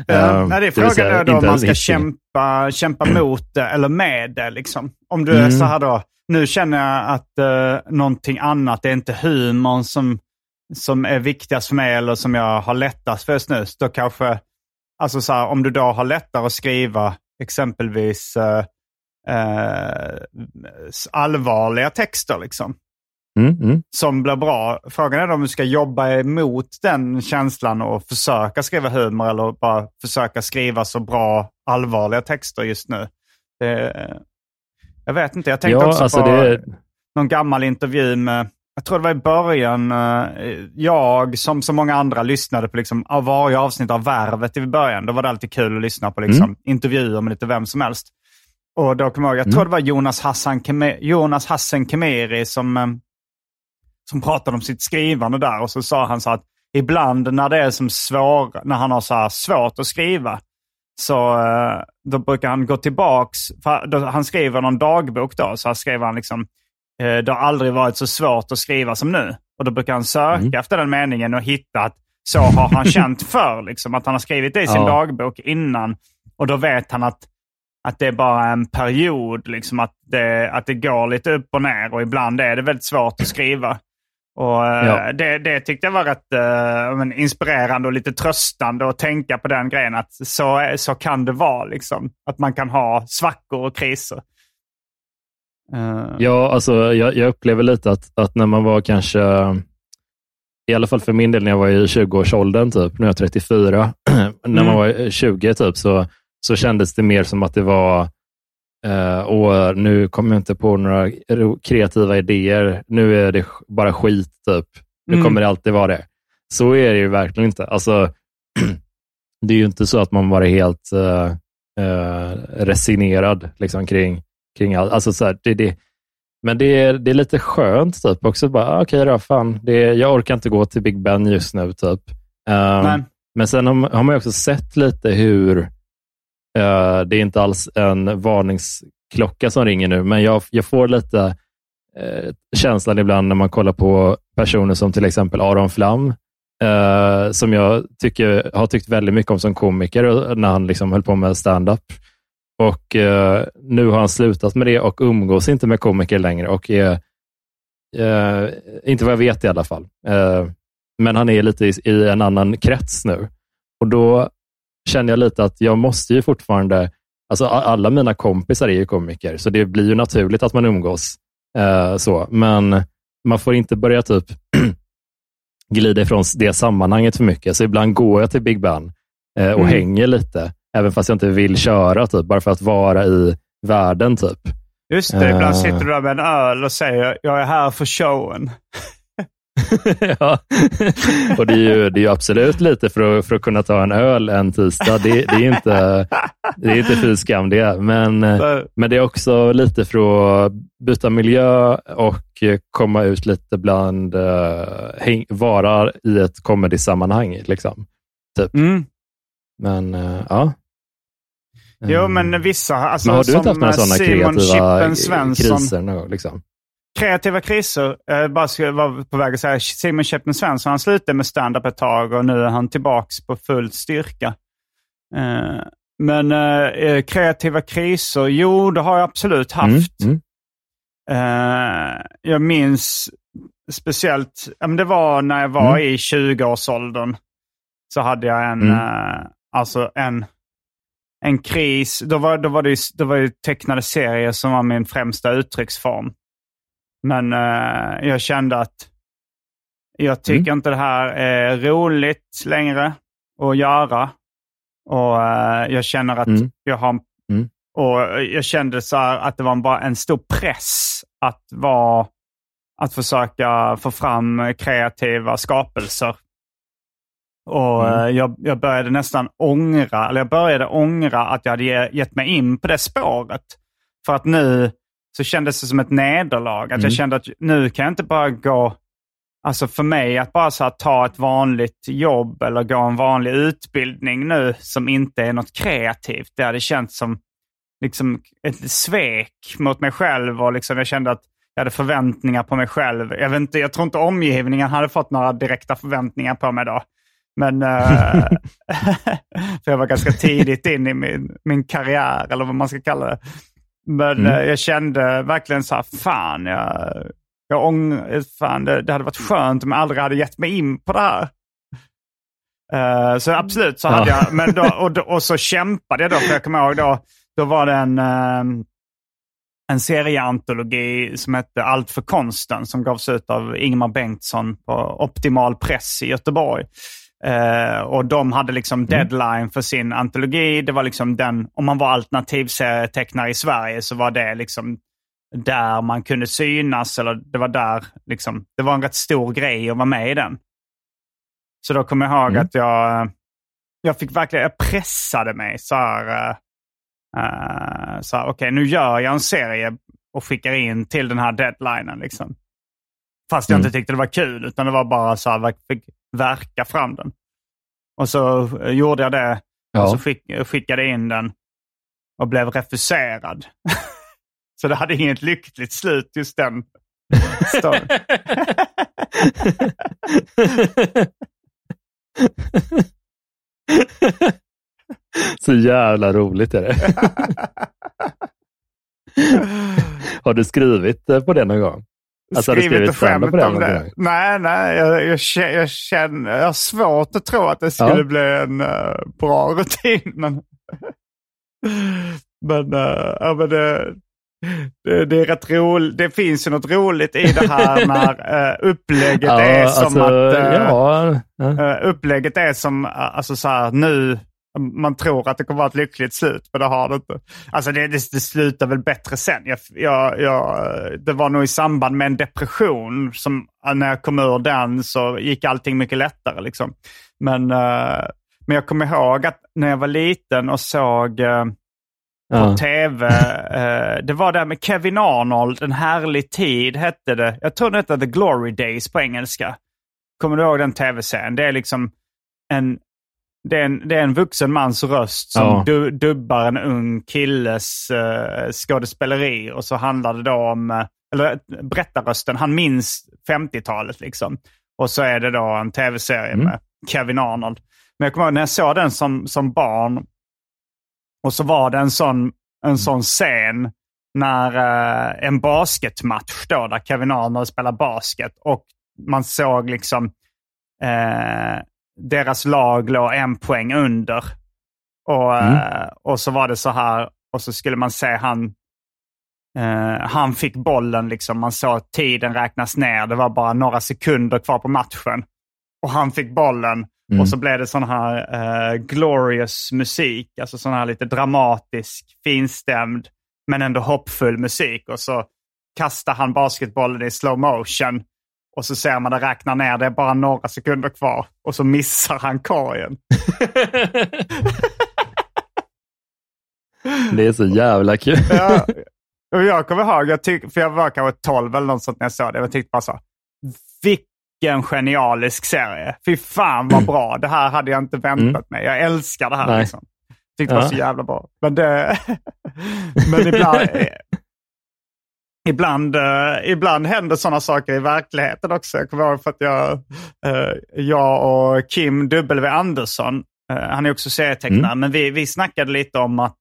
Ja, Eh, nej, det är frågan säga är då om man ska kämpa, kämpa mot det eller med det. Liksom. Om du är Mm. så här då, nu känner jag att uh, någonting annat, det är inte humorn som, som är viktigast för mig eller som jag har lättast för just nu. Så då kanske, alltså så här, om du då har lättare att skriva exempelvis eh, eh, allvarliga texter liksom, Mm, mm. som blir bra. Frågan är då om du ska jobba emot den känslan och försöka skriva humor eller bara försöka skriva så bra allvarliga texter just nu. Det, jag vet inte, jag tänkte Ja, också alltså på det, någon gammal intervju med, jag tror det var i början, eh, jag som så många andra lyssnade på liksom, av varje avsnitt av Värvet i början. Då var det alltid kul att lyssna på liksom, Mm. intervjuer med lite vem som helst. Och då kommer jag jag tror det var Jonas Hassan, Keme, Jonas Hassan Kemeri som, eh, som pratade om sitt skrivande där. Och så sa han så att ibland när det är som svår, när han har så svårt att skriva, så eh, då brukar han gå tillbaks. För då, han skriver någon dagbok då, så här skriver han liksom eh, det har aldrig varit så svårt att skriva som nu. Och då brukar han söka efter den meningen och hitta att så har han känt förr. Liksom, att han har skrivit det i sin Ja. dagbok innan. Och då vet han att, att det är bara en period, liksom, att, det, att det går lite upp och ner. Och ibland är det väldigt svårt att skriva. Och eh, Ja. det, det tyckte jag var rätt eh, men inspirerande och lite tröstande att tänka på den grejen. Att så, så kan det vara. Liksom. Att man kan ha svackor och kriser. Eh, Ja, alltså, jag, jag upplever lite att, att när man var kanske, i alla fall för min del när jag var i 20-årsåldern, typ, nu är jag 34, när Mm. man var 20 typ, så, så kändes det mer som att det var, eh, och nu kommer jag inte på några kreativa idéer, nu är det bara skit, typ. nu Mm. kommer det alltid vara det. Så är det ju verkligen inte. Alltså, det är ju inte så att man var helt eh, eh, resignerad liksom, kring, kring allt. Alltså, så här, det, det, men det är, det är lite skönt typ också. Bara, ah, Okej då, fan. Det, jag orkar inte gå till Big Ben just nu. typ. Nej. men sen har, man- ju också sett lite hur Eh, det är inte alls en varningsklocka som ringer nu, men jag, jag får lite eh, känslan ibland när man kollar på personer som till exempel Aron Flam, eh, som jag tycker, har tyckt väldigt mycket om som komiker när han liksom höll på med stand-up. Och Nu har han slutat med det och umgås inte med komiker längre. och är, Inte vad jag vet i alla fall. Men han är lite i, i en annan krets nu. Och Då känner jag lite att jag måste ju fortfarande, alltså alla mina kompisar är ju komiker, så det blir ju naturligt att man umgås. Eh, så. Men man får inte börja typ glida ifrån det sammanhanget för mycket. Så ibland går jag till Big Ben eh, och Mm. hänger lite, även fast jag inte vill köra, typ, bara för att vara i världen. Typ. Just det, ibland Eh. sitter du där med en öl och säger jag är här för showen. ja. Och det är, ju, det är ju absolut lite för att, för att kunna ta en öl en tisdag. Det, det är inte, det är inte fy skam det. Men, men det är också lite för att byta miljö och komma ut lite bland, uh, vara i ett comedy-sammanhang. Liksom. Mm. Men eh, ja, Jo, men vissa... Alltså, men har du inte haft några sådana Simon kreativa Chippen Svensson. kriser? någon Liksom? Kreativa kriser. Jag bara skulle vara på väg att säga Simon Chippen Svensson, han slutade med stand-up ett tag och nu är han tillbaks på full styrka. Eh, Men eh, kreativa kriser, jo det har jag absolut haft. Mm, mm. Eh, jag minns speciellt, det var när jag var Mm. i 20-årsåldern. Så hade jag en, Mm. eh, alltså en, en kris. Då var, då, var det, då var det tecknade serier som var min främsta uttrycksform. Men eh, jag kände att jag tycker inte det här är roligt längre att göra. Och eh, jag känner att Mm. jag har... Mm. Och jag kände så att det var bara en stor press att vara... Att försöka få fram kreativa skapelser. Och Mm. eh, jag, jag började nästan ångra, eller jag började ångra att jag hade ge- gett mig in på det spåret. För att nu så kändes det som ett nederlag. Att Mm. jag kände att nu kan jag inte bara gå... Alltså för mig att bara så här, ta ett vanligt jobb eller gå en vanlig utbildning nu som inte är något kreativt. Det hade känts som liksom ett svek mot mig själv och liksom jag kände att jag hade förväntningar på mig själv. Jag, vet inte, jag tror inte omgivningen hade fått några direkta förväntningar på mig då. Men eh, för jag var ganska tidigt in i min, min karriär eller vad man ska kalla det. Men Mm. eh, jag kände verkligen så här, fan, jag, jag ång, fan det, det hade varit skönt om jag aldrig hade gett mig in på det här. Eh, så absolut så hade Ja. jag, men då, och, och så kämpade jag då, för jag kommer ihåg då, då var det en, eh, en serieantologi som hette Allt för konsten som gavs ut av Ingmar Bengtsson på Optimal Press i Göteborg. Eh, och de hade liksom deadline för sin antologi. Det var liksom den, om man var alternativserietecknare i Sverige så var det liksom där man kunde synas. Eller det var där, liksom, det var en rätt stor grej att vara med i den. Så då kommer jag ihåg Mm. att jag, jag fick verkligen, jag pressade mig så här. eh, eh, så här, okej nu gör jag en serie och skickar in till den här deadlinen. Liksom. Fast jag Mm. inte tyckte det var kul, utan det var bara så här, jag fick verka fram den. Och så eh, gjorde jag det och Ja. så skick, skickade in den och blev refuserad. så det hade inget lyckligt slut just den storyn. Så jävla roligt är det. har du skrivit eh, på det någon gång? Alltså, skrivit stand-up skämt om det. gång? Nej, nej. Jag, jag, jag, känner, jag har svårt att tro att det skulle Ja. bli en eh, bra rutin. Men, men, uh, ja, men det, det, det är rätt roligt. Det finns ju något roligt i det här när uh, upplägget är som alltså, att... eh, ja, ja. Eh, upplägget är som, uh, alltså så här, nu, man tror att det kommer vara ett lyckligt slut, men det har det inte. Alltså det, det, det slutar väl bättre sen. Jag, jag, jag, det var nog i samband med en depression som uh, när jag kom ur den så gick allting mycket lättare. Liksom. Men, uh, men jag kommer ihåg att när jag var liten och såg uh, på ja. tv. eh, det var där med Kevin Arnold, En härlig tid hette det. Jag tror det hette The Glory Days på engelska. Kommer du ihåg den tv-serien? Det är liksom en, det är en, det är en vuxen mans röst som Ja. du, dubbar en ung killes uh, skådespeleri. Och så handlar det då om, eh, eller berättarrösten, han minns 50-talet liksom. Och så är det då en tv-serie Mm. med Kevin Arnold. Men jag kommer ihåg när jag såg den som, som barn och så var det en sån, en sån scen när eh, en basketmatch då, där Kevin Arnold spelar basket och man såg liksom eh, deras lag låg en poäng under. Och, eh, och så var det så här, och så skulle man se han eh, han fick bollen, liksom. man såg tiden räknas ner. Det var bara några sekunder kvar på matchen. Och han fick bollen Mm. och så blev det sån här eh, glorious musik. Alltså sån här lite dramatisk, finstämd, men ändå hoppfull musik. Och så kastar han basketbollen i slow motion. Och så ser man det räknar ner, det är bara några sekunder kvar. Och så missar han korgen. Det är så jävla kul. Ja, och jag kommer ihåg, jag tyck, för jag var kanske 12 eller något sånt när jag såg det. Jag tyckte bara så, vilken genialisk serie. Fy fan vad bra. Det här hade jag inte väntat Mm. mig. Jag älskar det här. Nej. Liksom. Tyckte det var så jävla bra. Men, det, men ibland, ibland, uh, ibland händer sådana saker i verkligheten också. Jag kommer ihåg för att jag, uh, jag och Kim W. Andersson, uh, han är också serietecknare, mm. men vi, vi snackade lite om att,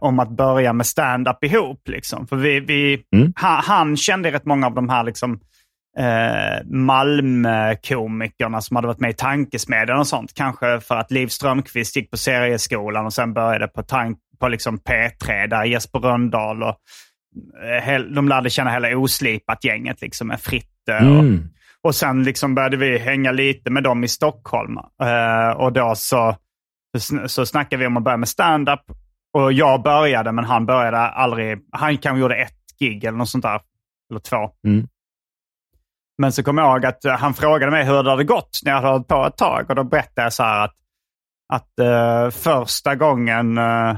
om att börja med stand-up ihop. Liksom. För vi, vi, mm. han, han, kände rätt många av de här liksom, eh, Malmö-komikerna som hade varit med i Tankesmedjan och sånt. Kanske för att Liv Strömquist gick på serieskolan och sen började på, tank, på liksom P3 där Jesper Röndahl och eh, de lärde känna hela Oslipat-gänget liksom med Fritte. Och, mm. och sen liksom började vi hänga lite med dem i Stockholm. Eh, och då så, så snackade vi om att börja med stand-up. Och jag började, men han började aldrig. Han kanske gjorde ett gig eller något sånt där. Eller två. Mm. Men så kom jag ihåg att han frågade mig hur det hade gått när jag hade hållit på ett tag. Och då berättade jag så här att, att uh, första gången uh,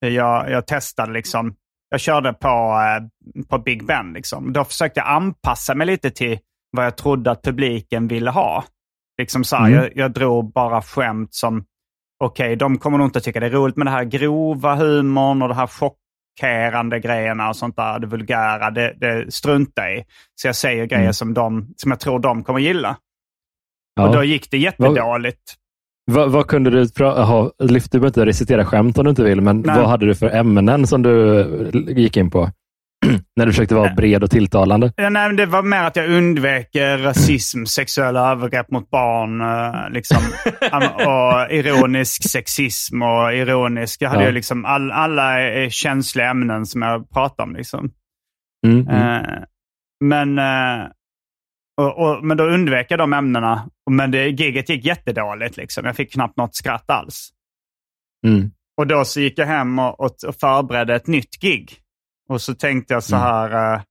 jag, jag testade, liksom, jag körde på, uh, på Big Ben. Liksom. Då försökte jag anpassa mig lite till vad jag trodde att publiken ville ha. Liksom så här, mm. jag, jag drog bara skämt som, okej, okay, de kommer nog inte tycka det är roligt med det här grova humorn och det här chock chockerande grejerna och sånt där, det vulgära, det, det struntar i. Så jag säger grejer mm. som, de, som jag tror de kommer gilla. Ja. Och då gick det jättedåligt. Vad, vad kunde du prata Lyfte du behöver inte recitera skämt om du inte vill, men Nej. vad hade du för ämnen som du gick in på? När du försökte vara bred och tilltalande? Ja, nej, det var mer att jag undvek rasism, sexuella övergrepp mot barn eh, liksom, och ironisk sexism och ironisk... Jag hade ja. ju liksom all, alla känsliga ämnen som jag pratade om. Liksom. Mm, mm. Men, och, och, men då undvek jag de ämnena. Men det, giget gick jättedåligt. Liksom. Jag fick knappt något skratt alls. Mm. Och då så gick jag hem och, och, förberedde ett nytt gig. Och så tänkte jag så mm. här, uh,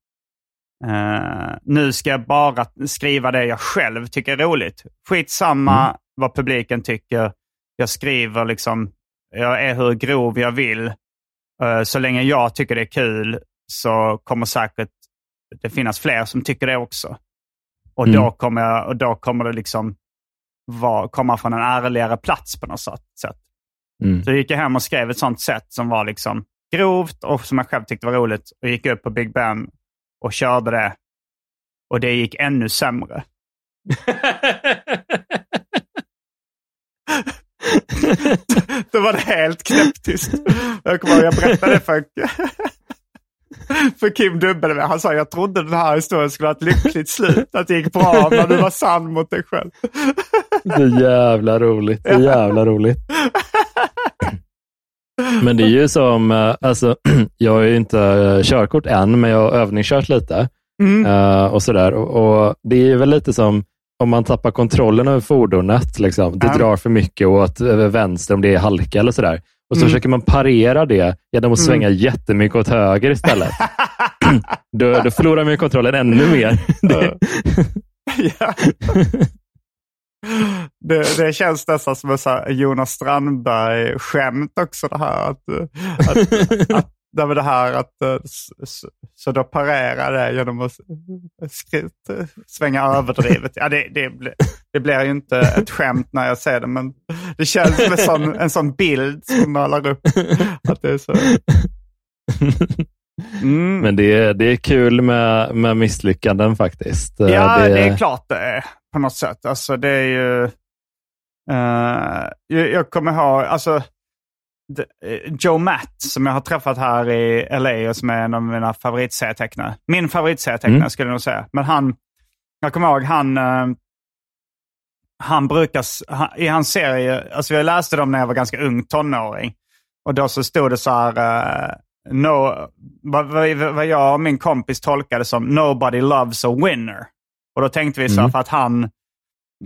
uh, nu ska jag bara skriva det jag själv tycker är roligt. Skitsamma mm. vad publiken tycker. Jag skriver liksom, jag är hur grov jag vill. Uh, så länge jag tycker det är kul så kommer säkert det finnas fler som tycker det också. Och, mm. då, kommer jag, och då kommer det liksom var, komma från en ärligare plats på något sätt. Mm. Så jag gick jag hem och skrev ett sånt sätt som var liksom grovt och som jag själv tyckte var roligt och gick upp på Big Ben och körde det. Och det gick ännu sämre. Då var det helt knäpptyst. Jag kommer ihåg jag berättade för, för Kim W. Han sa jag trodde den här historien skulle ha ett lyckligt slut. Att det gick bra när du var sann mot dig själv. Så jävla roligt. Så jävla roligt. Men det är ju som, eh, alltså, jag har ju inte eh, körkort än, men jag har övningskört lite. Mm. Uh, och sådär. Och, och, Det är väl lite som om man tappar kontrollen över fordonet. Liksom. Det ja. drar för mycket åt vänster om det är halka eller sådär. Och så mm. försöker man parera det genom att svänga mm. jättemycket åt höger istället. då, då förlorar man kontrollen ännu mer. Det, det känns nästan som ett Jonas Strandberg-skämt också det här. Att, att, att, det, det här att så, så då parerar det genom att skritt, svänga överdrivet. Ja, det, det, det blir ju inte ett skämt när jag ser det, men det känns som en sån, en sån bild som målar upp att det är så. Mm. Men det är, det är kul med, med misslyckanden faktiskt. Ja, det, det är klart det är på något sätt. Alltså det är ju... Uh, jag, jag kommer ihåg, alltså eh, Joe Matt som jag har träffat här i LA och som är en av mina favoritserietecknare. Min favoritserietecknare mm. skulle jag nog säga. Men han, jag kommer ihåg han, uh, han brukar, i hans serie, alltså jag läste dem när jag var ganska ung tonåring. Och då så stod det så här, uh, no, vad, vad jag och min kompis tolkade som Nobody loves a winner. Och då tänkte vi så mm. för att han,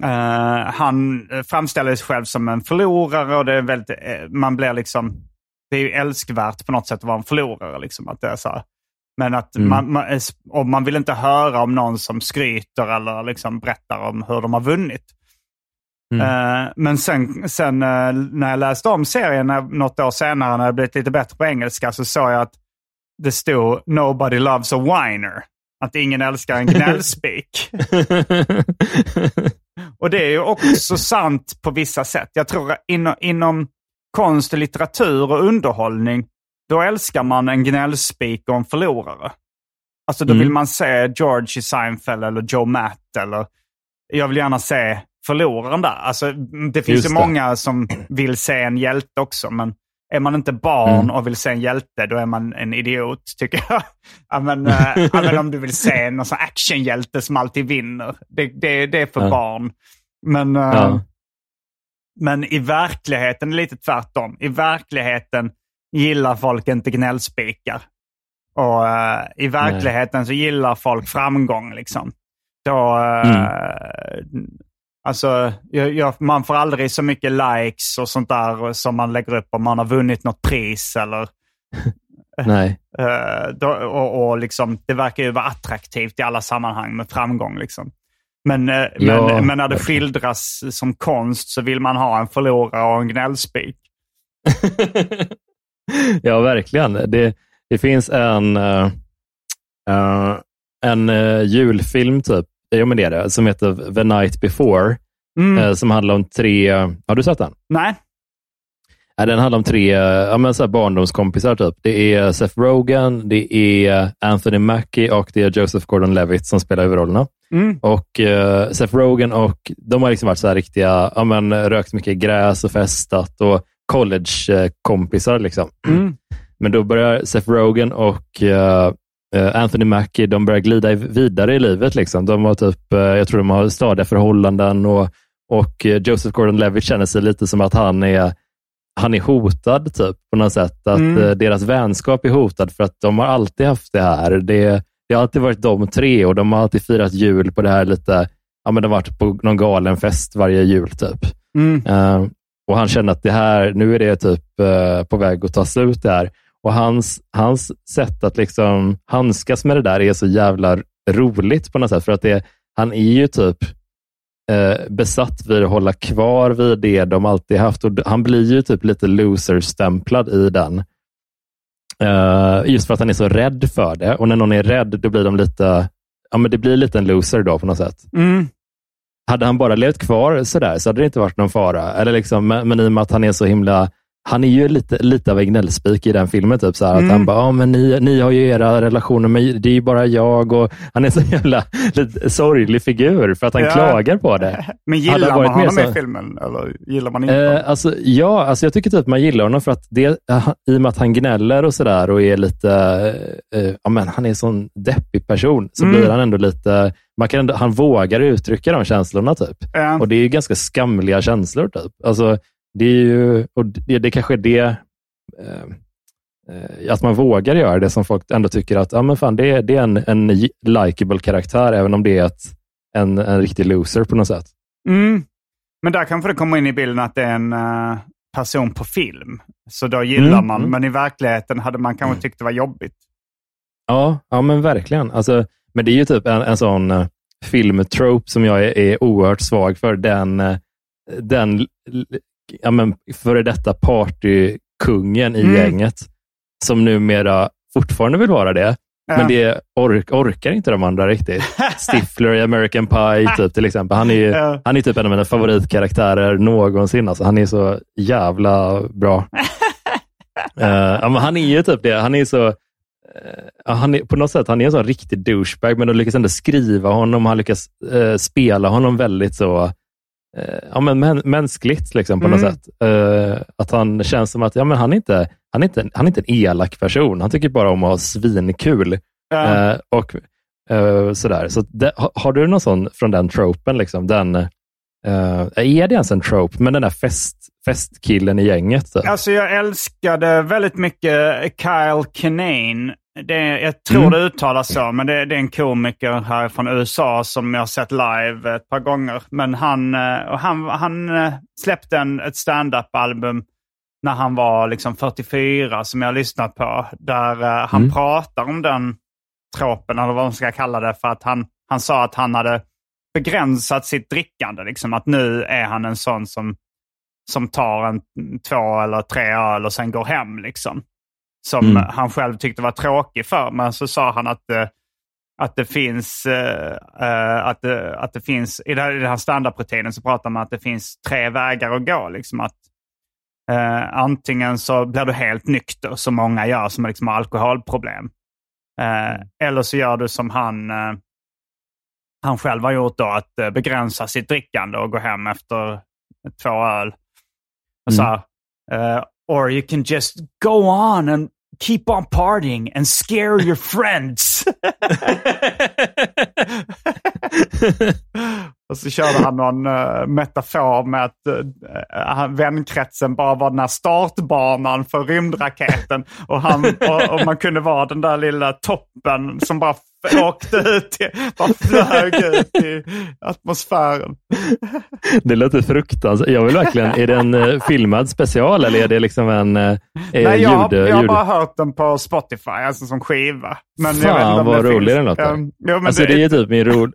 uh, han framställer sig själv som en förlorare och det är väldigt, uh, man blir liksom, det är ju älskvärt på något sätt att vara en förlorare. Liksom, att det är så Men att mm. man, man, och man vill inte höra om någon som skryter eller liksom berättar om hur de har vunnit. Mm. Uh, men sen, sen uh, när jag läste om serien något år senare, när det blivit lite bättre på engelska, så såg jag att det stod “Nobody loves a whiner”. Att ingen älskar en gnällspik. och det är ju också sant på vissa sätt. Jag tror inom, inom konst, litteratur och underhållning, då älskar man en gnällspik och en förlorare. Alltså då Mm. vill man se George i Seinfeld eller Joe Matt eller jag vill gärna se förloraren där. Alltså, det finns Just ju det. många som vill se en hjälte också, men är man inte barn Mm. och vill se en hjälte, då är man en idiot, tycker jag. ja, men, eh, om du vill se någon sån actionhjälte som alltid vinner, det, det, det är för Ja. barn. Men, eh, Ja. men i verkligheten är det lite tvärtom. I verkligheten gillar folk inte gnällspikar. Och eh, i verkligheten så gillar folk framgång. liksom. Då, eh, Alltså, jag, jag, man får aldrig så mycket likes och sånt där som man lägger upp om man har vunnit något pris. Eller, Nej. eh, då, och, och liksom, det verkar ju vara attraktivt i alla sammanhang med framgång. Liksom. Men, eh, Ja, men, men när det skildras som konst så vill man ha en förlorare och en gnällspik. ja, verkligen. Det, det finns en, eh, en eh, julfilm, typ, ja, men det är det, som heter The Night Before, Mm. eh, som handlar om tre... Har du sett den? Nej? Ja, den handlar om tre eh, ja, men så här barndomskompisar. Typ. Det är Seth Rogen, det är Anthony Mackie och det är Joseph Gordon-Levitt som spelar huvudrollerna. Mm. Och eh, Seth Rogen och de har liksom varit så här riktiga, ja, men, rökt mycket gräs och festat och college-kompisar. Liksom. Mm. Men då börjar Seth Rogen och Anthony Mackie de börjar glida vidare i livet. Liksom. De har typ, eh, jag tror de har stadiga förhållanden och, och eh, Joseph Gordon-Levitt känner sig lite som att han är han är hotad typ på något sätt. Att Mm. eh, deras vänskap är hotad för att de har alltid haft det här. Det, det har alltid varit de tre och de har alltid firat jul på det här lite, ja men de har varit på någon galen fest varje jul typ. Mm. Eh, och han känner att det här, nu är det typ eh, på väg att ta slut det här. Och hans, hans sätt att liksom handskas med det där är så jävla roligt på något sätt. För att det, han är ju typ eh, besatt vid att hålla kvar vid det de alltid haft. Och han blir ju typ lite loser-stämplad i den. Eh, just för att han är så rädd för det. Och när någon är rädd, då blir de lite, ja men det blir lite en loser då på något sätt. Mm. Hade han bara levt kvar sådär så hade det inte varit någon fara. Eller liksom, men, men i och med att han är så himla han är ju lite, lite av en gnällspik i den filmen. Typ, så här, Mm. Att han bara, ja, men ni, ni har ju era relationer, men det är ju bara jag. Och han är så jävla lite sorglig figur för att han Ja. klagar på det. Men gillar man honom mer i så- filmen? Eller gillar man inte? Eh, alltså, ja, alltså jag tycker typ man gillar honom för att det, eh, i och med att han gnäller och sådär och är lite, eh, ja men han är en sån deppig person, så Mm. blir han ändå lite, man kan ändå, han vågar uttrycka de känslorna typ. Ja. Och det är ju ganska skamliga känslor. Typ. Alltså, det är ju, och det, det kanske är det, eh, eh, att man vågar göra det som folk ändå tycker att ja, men fan, det, är, det är en, en likable karaktär, även om det är ett, en, en riktig loser på något sätt. Mm. Men där kanske det kommer in i bilden att det är en eh, person på film. Så då gillar Mm, man, mm. men i verkligheten hade man kanske tyckt det var jobbigt. Ja, ja men verkligen. Alltså, men det är ju typ en, en sån uh, filmtrope som jag är, är oerhört svag för. Den, eh, den ja, men, före detta partykungen i Mm. gänget, som numera fortfarande vill vara det. Ja. Men det ork, orkar inte de andra riktigt. Stifler i American Pie typ, till exempel. Han är, ju- Ja. han är typ en av mina favoritkaraktärer någonsin. Alltså, han är så jävla bra. Eh, ja, han är ju typ det. Han är så... ja, han är, på något sätt han är en sån riktig douchebag, men de lyckas ändå skriva honom. Han lyckas eh, spela honom väldigt så ja, men mäns- mänskligt liksom, på något Mm. sätt. Eh, att han känns som att ja, men han, är inte, han, är inte, han är inte en elak person. Han tycker bara om att ha svinkul. Ja. Eh, och eh, sådär. Så det, har, du någon sån från den tropen? Liksom, den, eh, är det ens en trope? Men den där fest, festkillen i gänget? Typ. Alltså jag älskade väldigt mycket Kyle Kinane. Det, jag tror Mm. det uttalas så, men det, det är en komiker här från USA som jag har sett live ett par gånger. Men han, eh, och han, han eh, släppte en, ett stand-up-album när han var liksom 44 som jag har lyssnat på. Där eh, han Mm. pratar om den tropen, eller vad man ska kalla det. För att han, han sa att han hade begränsat sitt drickande. Liksom, att nu är han en sån som som tar en två eller tre öl och sen går hem. Liksom. Som Mm. han själv tyckte var tråkig för. Men så sa han att, eh, att det finns, eh, eh, att, det, att det finns, i det här, i den här standardrutinen så pratar man att det finns tre vägar att gå. Liksom. Att, Eh, antingen så blir du helt nykter, som många gör som liksom har alkoholproblem. Eh, eller så gör du som han, eh, han själv har gjort då, att begränsa sitt drickande och gå hem efter två öl. Och så här, or you can just go on and keep on partying and scare your friends. och så körde han någon uh, metafor med att uh, vänkretsen bara var den här startbanan för rymdraketen. Och, han, och, och, man kunde vara den där lilla toppen som bara åkte ut, till, bara flög ut i atmosfären. Det låter fruktansvärt. Jag vill verkligen, är det en uh, filmad special eller är det liksom en uh, Nej, jag, ljud, jag har bara hört den på Spotify, alltså som skiva. Men Fan vad rolig den låter. Um, jo, alltså, det... det är typ min ro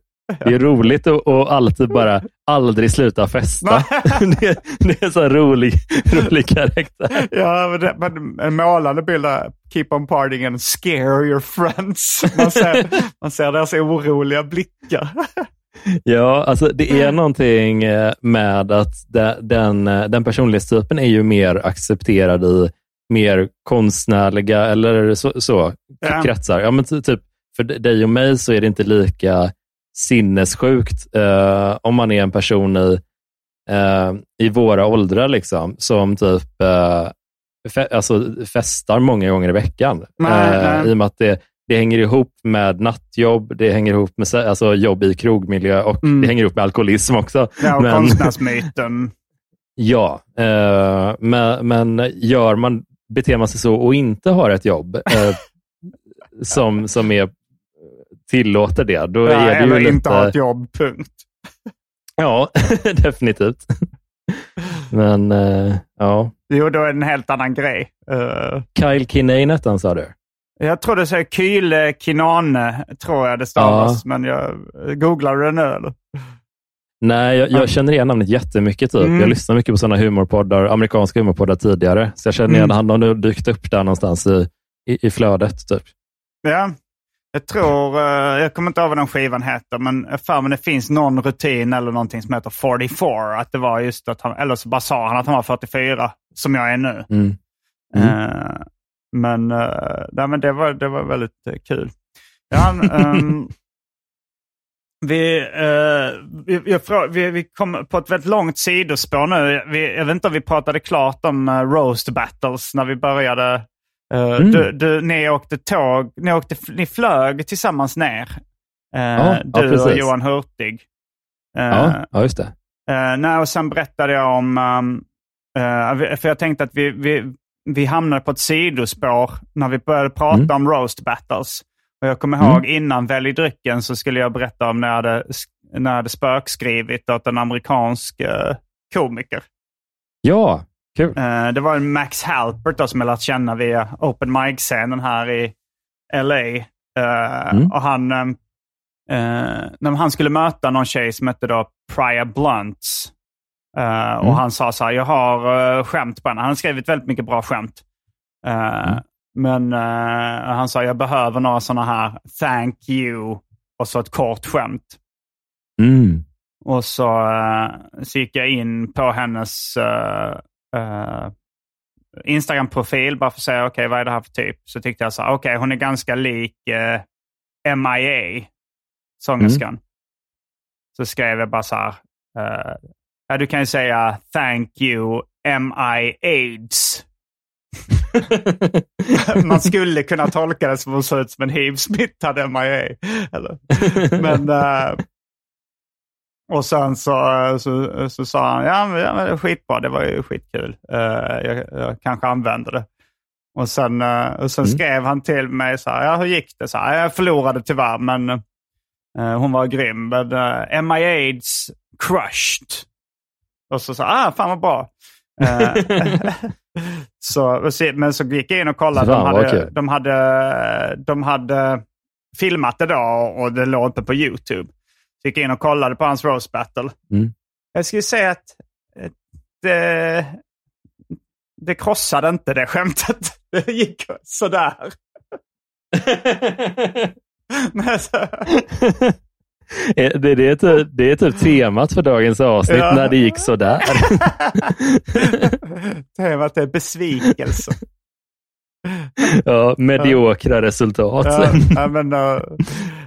det är roligt att alltid bara aldrig sluta festa. det, det, är en sån rolig, rolig karaktär. Ja, men, det, men en målande bild är Keep on partying and scare your friends. Man ser, man ser deras oroliga blickar. Ja, alltså det är någonting eh, med att den, eh, den personlighetstypen är ju mer accepterad i mer konstnärliga eller så, så ja. kretsar. Ja, men typ för dig och mig så är det inte lika sinnessjukt eh, om man är en person i, eh, i våra åldrar liksom, som typ eh, fe alltså, festar många gånger i veckan. Nej, eh, nej. I och med att det, det hänger ihop med nattjobb, det hänger ihop med alltså, jobb i krogmiljö och mm. det hänger ihop med alkoholism också. Ja, och men, konstnärsmyten. ja, eh, men, men gör man, beter man sig så och inte har ett jobb eh, som, som är tillåter det, då ja, är det eller ju inte ha ett jobb, punkt. Ja, definitivt. Men uh, ja. Jo, då är det en helt annan grej. Uh, Kyle Kinane hette han, sa du? Jag tror det säger Kyle Kinane, tror jag det stavas. Ja. Men jag googlar det nu eller? Nej, jag, jag, känner igen namnet jättemycket. Typ. Mm. Jag lyssnar mycket på sådana humorpoddar, amerikanska humorpoddar tidigare. Så jag känner igen mm. han har nu dykt upp där någonstans i, i, i flödet. Typ. Ja, jag tror, uh, jag kommer inte ihåg vad den skivan heter, men för mig det finns någon rutin eller någonting som heter 44. Att det var just att han, eller så bara sa han att han var 44, som jag är nu. Mm. Mm. Uh, men, uh, nej, men det, var, det var väldigt kul. Ja, um, vi, vi, vi, vi kom på ett väldigt långt sidospår nu. Vi, jag vet inte om vi pratade klart om roast battles när vi började Uh, mm. du, du, ni åkte tåg, ni, åkte, ni flög tillsammans ner. Uh, ja, du ja, och Johan Hurtig. Uh, ja, ja, just det. Nej, och sen berättade jag om, um, för jag tänkte att vi, vi, vi hamnade på ett sidospår när vi började prata mm. om roast battles. Och jag kommer ihåg mm. innan Välj drycken så skulle jag berätta om när jag hade, när jag hade spökskrivit åt en amerikansk komiker. Ja, Kul. Uh, det var en Max Halpert då, som jag lärt känna via Open Mic-scenen här i LA. Eh, mm. Och han, uh, när han skulle möta någon tjej som hette då Priya Blunts. Mm. Och han sa så här, jag har uh, skämt på henne. Han har skrivit väldigt mycket bra skämt. Mm. Men han sa, jag behöver några sådana här thank you och så ett kort skämt. Mm. Och så, så gick jag in på hennes uh, Instagram-profil bara för att säga okej, okay, vad är det här för typ? Så tyckte jag så okej, okay, hon är ganska lik uh, eh, MIA, sångerskan. Mm. Så skrev jag bara så här, uh, ja, du kan ju säga thank you MI AIDS. Man skulle kunna tolka det som att hon såg ut som en hiv-smittad MIA. Eller? Men, uh, och sen så, så, så sa han, ja men, ja men det är skitbra, det var ju skitkul. Uh, jag, jag, kanske använder det. Och sen, uh, och sen mm. skrev han till mig så här, ja hur gick det? Så här, jag förlorade tyvärr men uh, hon var grym. Men uh, MI AIDS crushed. Och så sa ah fan vad bra. så, men så gick jag in och kollade. De hade, okay. de, hade, de hade filmat det då och det låg uppe på YouTube. Gick in och kollade på hans roast battle. Mm. Jag skulle säga att eh, det, det krossade inte det skämtet. Det gick sådär. Men så, Det, det, är typ, det är typ temat för dagens avsnitt, Ja. när det gick sådär. Temat är besvikelse. Ja, mediokra resultat. Ja, ja, men, uh,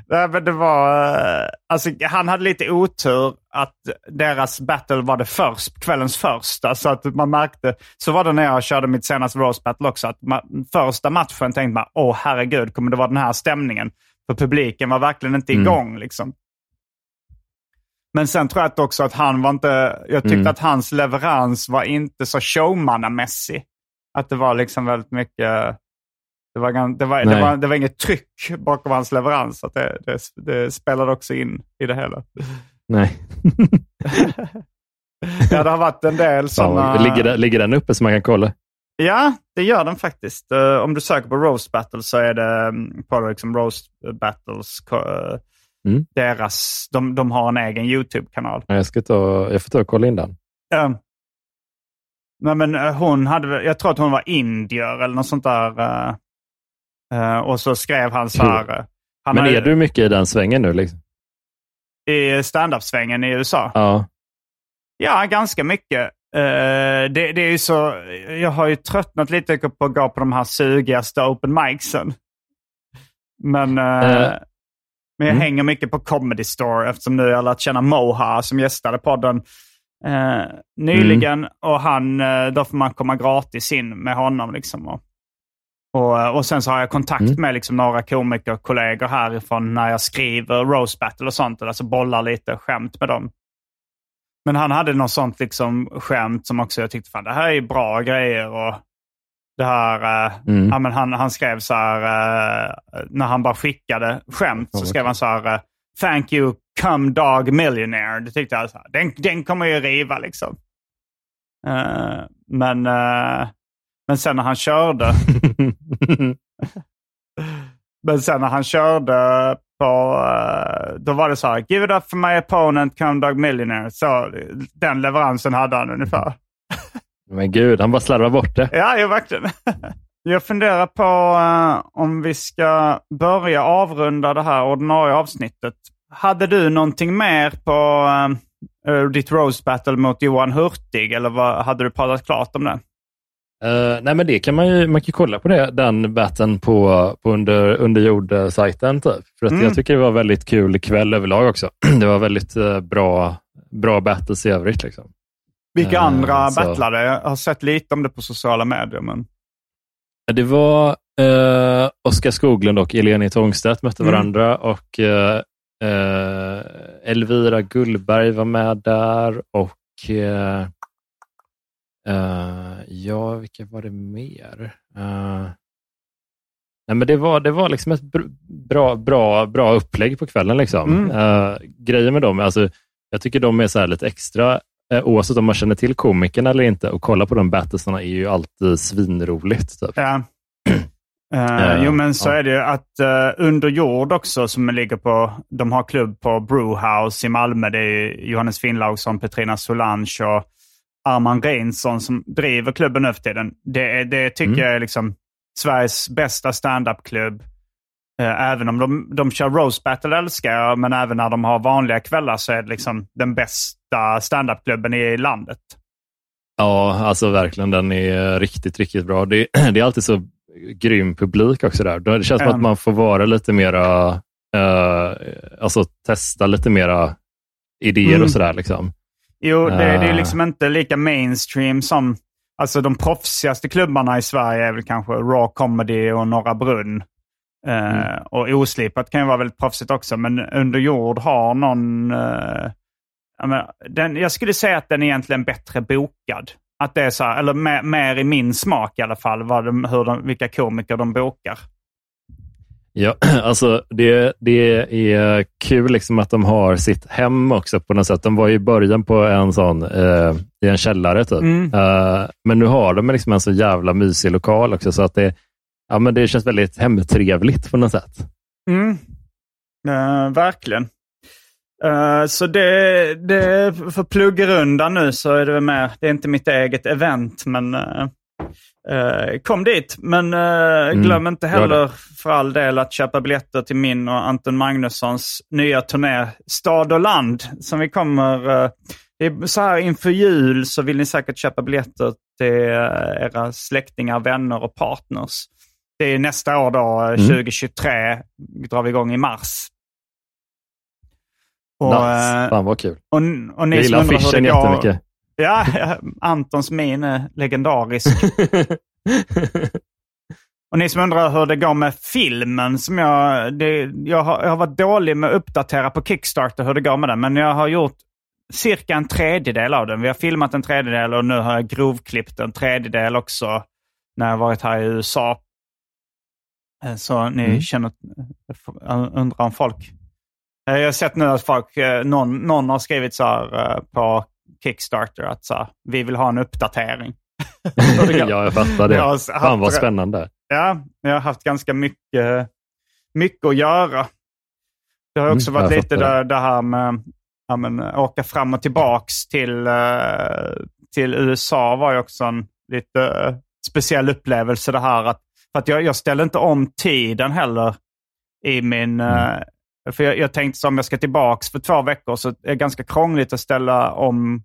nej, men det var... eh, alltså, han hade lite otur att deras battle var det först, kvällens första. Så att man märkte, så var det när jag körde mitt senaste roast battle också. Att ma- första matchen tänkte man, åh herregud, kommer det vara den här stämningen? För publiken var verkligen inte Mm. igång. Liksom. Men sen tror jag också att han var inte, jag tyckte Mm. att hans leverans var inte så showmannamässig. Att det var liksom väldigt mycket, det var, det var, det var, det var inget tryck bakom hans leverans. Så det, det, det spelade också in i det hela. Nej. Ja, det har varit en del sådana... ligger, den- ligger den uppe så man kan kolla? Ja, det gör den faktiskt. Eh, om du söker på Roast Battle så är det um, på liksom Roast Battles. eh, Mm. Deras, de, de har en egen YouTube-kanal. Ja, Jag, ska ta, jag får ta och kolla in den. Um, nej men eh, hon hade, jag tror att hon var indier eller något sånt där. Eh, och så skrev han så här. eh, han Men har- är du mycket i den svängen nu? Liksom? I stand-up-svängen i USA? Ja. Ja, ganska mycket. Eh, det, det är ju så, jag har ju tröttnat lite på att gå på de här sugigaste open micsen. Men, eh, Eh, men jag mm. hänger mycket på Comedy Store eftersom nu jag har lärt känna Moha som gästade podden eh, nyligen. Mm. Och han, då får man komma gratis in med honom. Liksom, och, och, eh, och sen så har jag kontakt Mm. med liksom några komikerkollegor härifrån när jag skriver roast battle och sånt. Alltså bollar lite skämt med dem. Men han hade något sånt liksom skämt som också jag tyckte, fan det här är bra grejer. Och det här, eh, Mm. ja, men han, han skrev så här, eh, när han bara skickade skämt så skrev han så här, thank you cum dog millionaire. Det tyckte jag, så här, den, den kommer ju riva liksom. Men, men sen när han körde, men sen när han körde på, eh, då var det så här, give it up for my opponent, cum dog millionaire. Så den leveransen hade han ungefär. Men gud, han bara slarvar bort det. Ja, jo, verkligen. Jag funderar på eh, om vi ska börja avrunda det här ordinarie avsnittet. Hade du någonting mer på uh, ditt roast battle mot Johan Hurtig eller vad, hade du pratat klart om det? Eh, nej, men det kan man ju man kan kolla på det, den batten på, på under, underjord-sajten. Typ. För att Mm. jag tycker det var väldigt kul kväll överlag också. Det var väldigt eh, bra, bra battles i övrigt. Liksom. Vilka Eh, andra så. battlade? Jag har sett lite om det på sociala medier. Men... Det var Oskar Skoglund och Eleni Tångstedt mötte Mm. varandra och Elvira Gullberg var med där och eh, ja, vilka var det mer? Eh, nej, men det var, det var liksom ett br- bra, bra, bra upplägg på kvällen. Liksom. Mm. Eh, grejen med dem, alltså, jag tycker de är så lite extra, eh, oavsett om man känner till komikern eller inte, och kolla på de battlesarna är ju alltid svinroligt. Typ. Ja. Eh, jo, men så är det ju att uh, Under jord också, som ligger på, de har klubb på Brewhouse i Malmö. Det är Johannes Finnlaugsson, Petrina Solange och Arman Reinsson som driver klubben nu för tiden. Det, det tycker Mm. jag är liksom Sveriges bästa standup-klubb. Eh, även om de, de kör roast battle älskar jag, men även när de har vanliga kvällar så är det liksom den bästa standup-klubben i landet. Ja, alltså verkligen. Den är riktigt, riktigt bra. Det, det är alltid så grym publik också där. Det känns som Ja. att man får vara lite mera, eh, alltså testa lite mera idéer Mm. och sådär. Liksom. Jo, det, det är Ah. liksom inte lika mainstream som... Alltså de proffsigaste klubbarna i Sverige är väl kanske Raw Comedy och Norra Brunn. Eh, och Oslipat kan ju vara väldigt proffsigt också, men Under jord har någon... eh, jag, menar, den, jag skulle säga att den är egentligen bättre bokad. Att det är så här, eller mer, mer i min smak i alla fall, vad de, hur de, vilka komiker de bokar. Ja, alltså det, det är kul liksom att de har sitt hem också på något sätt. De var ju i början på en sån, eh, i en källare typ. Mm. Eh, men nu har de liksom en så jävla mysig lokal också så att det, ja, men det känns väldigt hemtrevligt på något sätt. Mm. Eh, verkligen. Eh, så det, det för pluggrundan nu så är det mer, det är inte mitt eget event, men, uh, kom dit, men eh, glöm Mm, inte heller för all del att köpa biljetter till min och Anton Magnussons nya turné Stad och land. Som vi kommer, eh, det är så här inför jul så vill ni säkert köpa biljetter till era släktingar, vänner och partners. Det är nästa år då, Mm. 2023, drar vi igång i mars. Och, nice. Fan vad kul. och, och ni Jag gillar affischen jättemycket. Ja, Antons min är legendarisk. Och ni som undrar hur det går med filmen som jag... Det, jag, har, jag har varit dålig med att uppdatera på Kickstarter hur det går med den. Men jag har gjort cirka en tredjedel av den. Vi har filmat en tredjedel och nu har jag grovklippt en tredjedel också när jag varit här i USA. Eh, Så ni Mm. känner, eh, undrar om folk. Eh, Jag har sett nu att folk, någon, någon har skrivit så här på Kickstarter att så vi vill ha en uppdatering. ja, jag fattar det. Jag haft- Fan vad spännande. Ja, jag har haft ganska mycket, mycket att göra. Det har också Mm, varit lite det, det här med ja, men, åka fram och tillbaks till, eh, till USA var ju också en lite eh, speciell upplevelse det här. Att, för att jag, jag ställer inte om tiden heller i min... eh, För jag, jag tänkte så om jag ska tillbaks för två veckor så är det ganska krångligt att ställa om eh,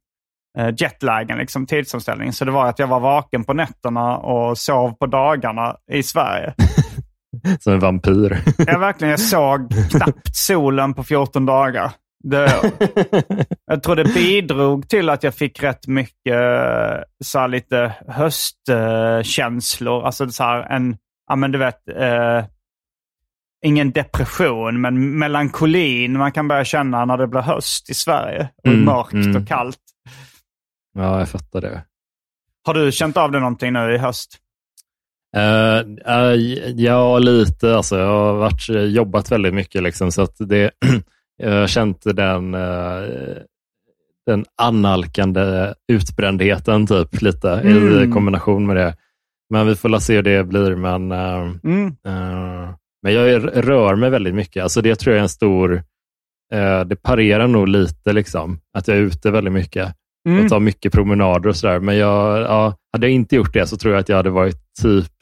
jetlagen, liksom tidsomställningen. Så det var att jag var vaken på nätterna och sov på dagarna i Sverige. Som en vampyr. Jag verkligen, jag såg knappt solen på 14 dagar. Det, jag tror det bidrog till att jag fick rätt mycket eh, så lite höstkänslor. Alltså så här en, ja men du vet, eh, ingen depression men melankolin man kan börja känna när det blir höst i Sverige. Och Mm, mörkt mm. och kallt. Ja, jag fattar det. Har du känt av det någonting nu i höst? Eh, eh, ja, lite. Alltså, jag har varit, jobbat väldigt mycket, liksom, så att det, jag har känt den, eh, den annalkande utbrändheten typ, lite i Mm. kombination med det. Men vi får se hur det blir. Men, Mm. men jag rör mig väldigt mycket. Alltså, det tror jag är en stor... det parerar nog lite, liksom, att jag är ute väldigt mycket Mm. och tar mycket promenader och sådär. Men jag, ja, hade jag inte gjort det så tror jag att jag hade varit typ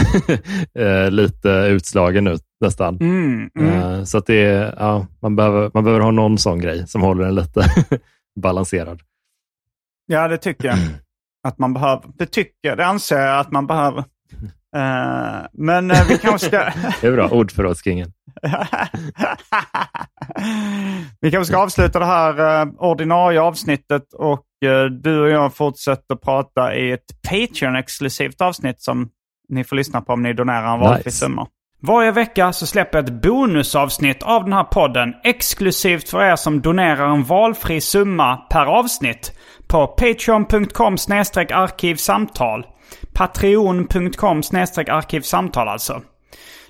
eh, lite utslagen nu nästan. Mm. Mm. Eh, Så att det är, ja, man, behöver, man behöver ha någon sån grej som håller en lite balanserad. Ja, det tycker jag. Att man behöver. Det tycker jag. Det anser jag att man behöver. Eh, men vi kanske ska... Det är bra, ordförrådskingen. Vi kanske ska avsluta det här uh, ordinarie avsnittet och eh, du och jag fortsätter prata i ett Patreon-exklusivt avsnitt som ni får lyssna på om ni donerar en valfri Nice. summa. Varje vecka så släpper jag ett bonusavsnitt av den här podden exklusivt för er som donerar en valfri summa per avsnitt på patreon.com arkivsamtal. Patreon.com arkivsamtal alltså.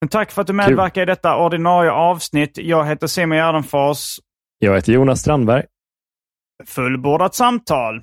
Men tack för att du medverkar i detta ordinarie avsnitt. Jag heter Simon Gärdenfors. Jag heter Jonas Strandberg. Fullbordat samtal.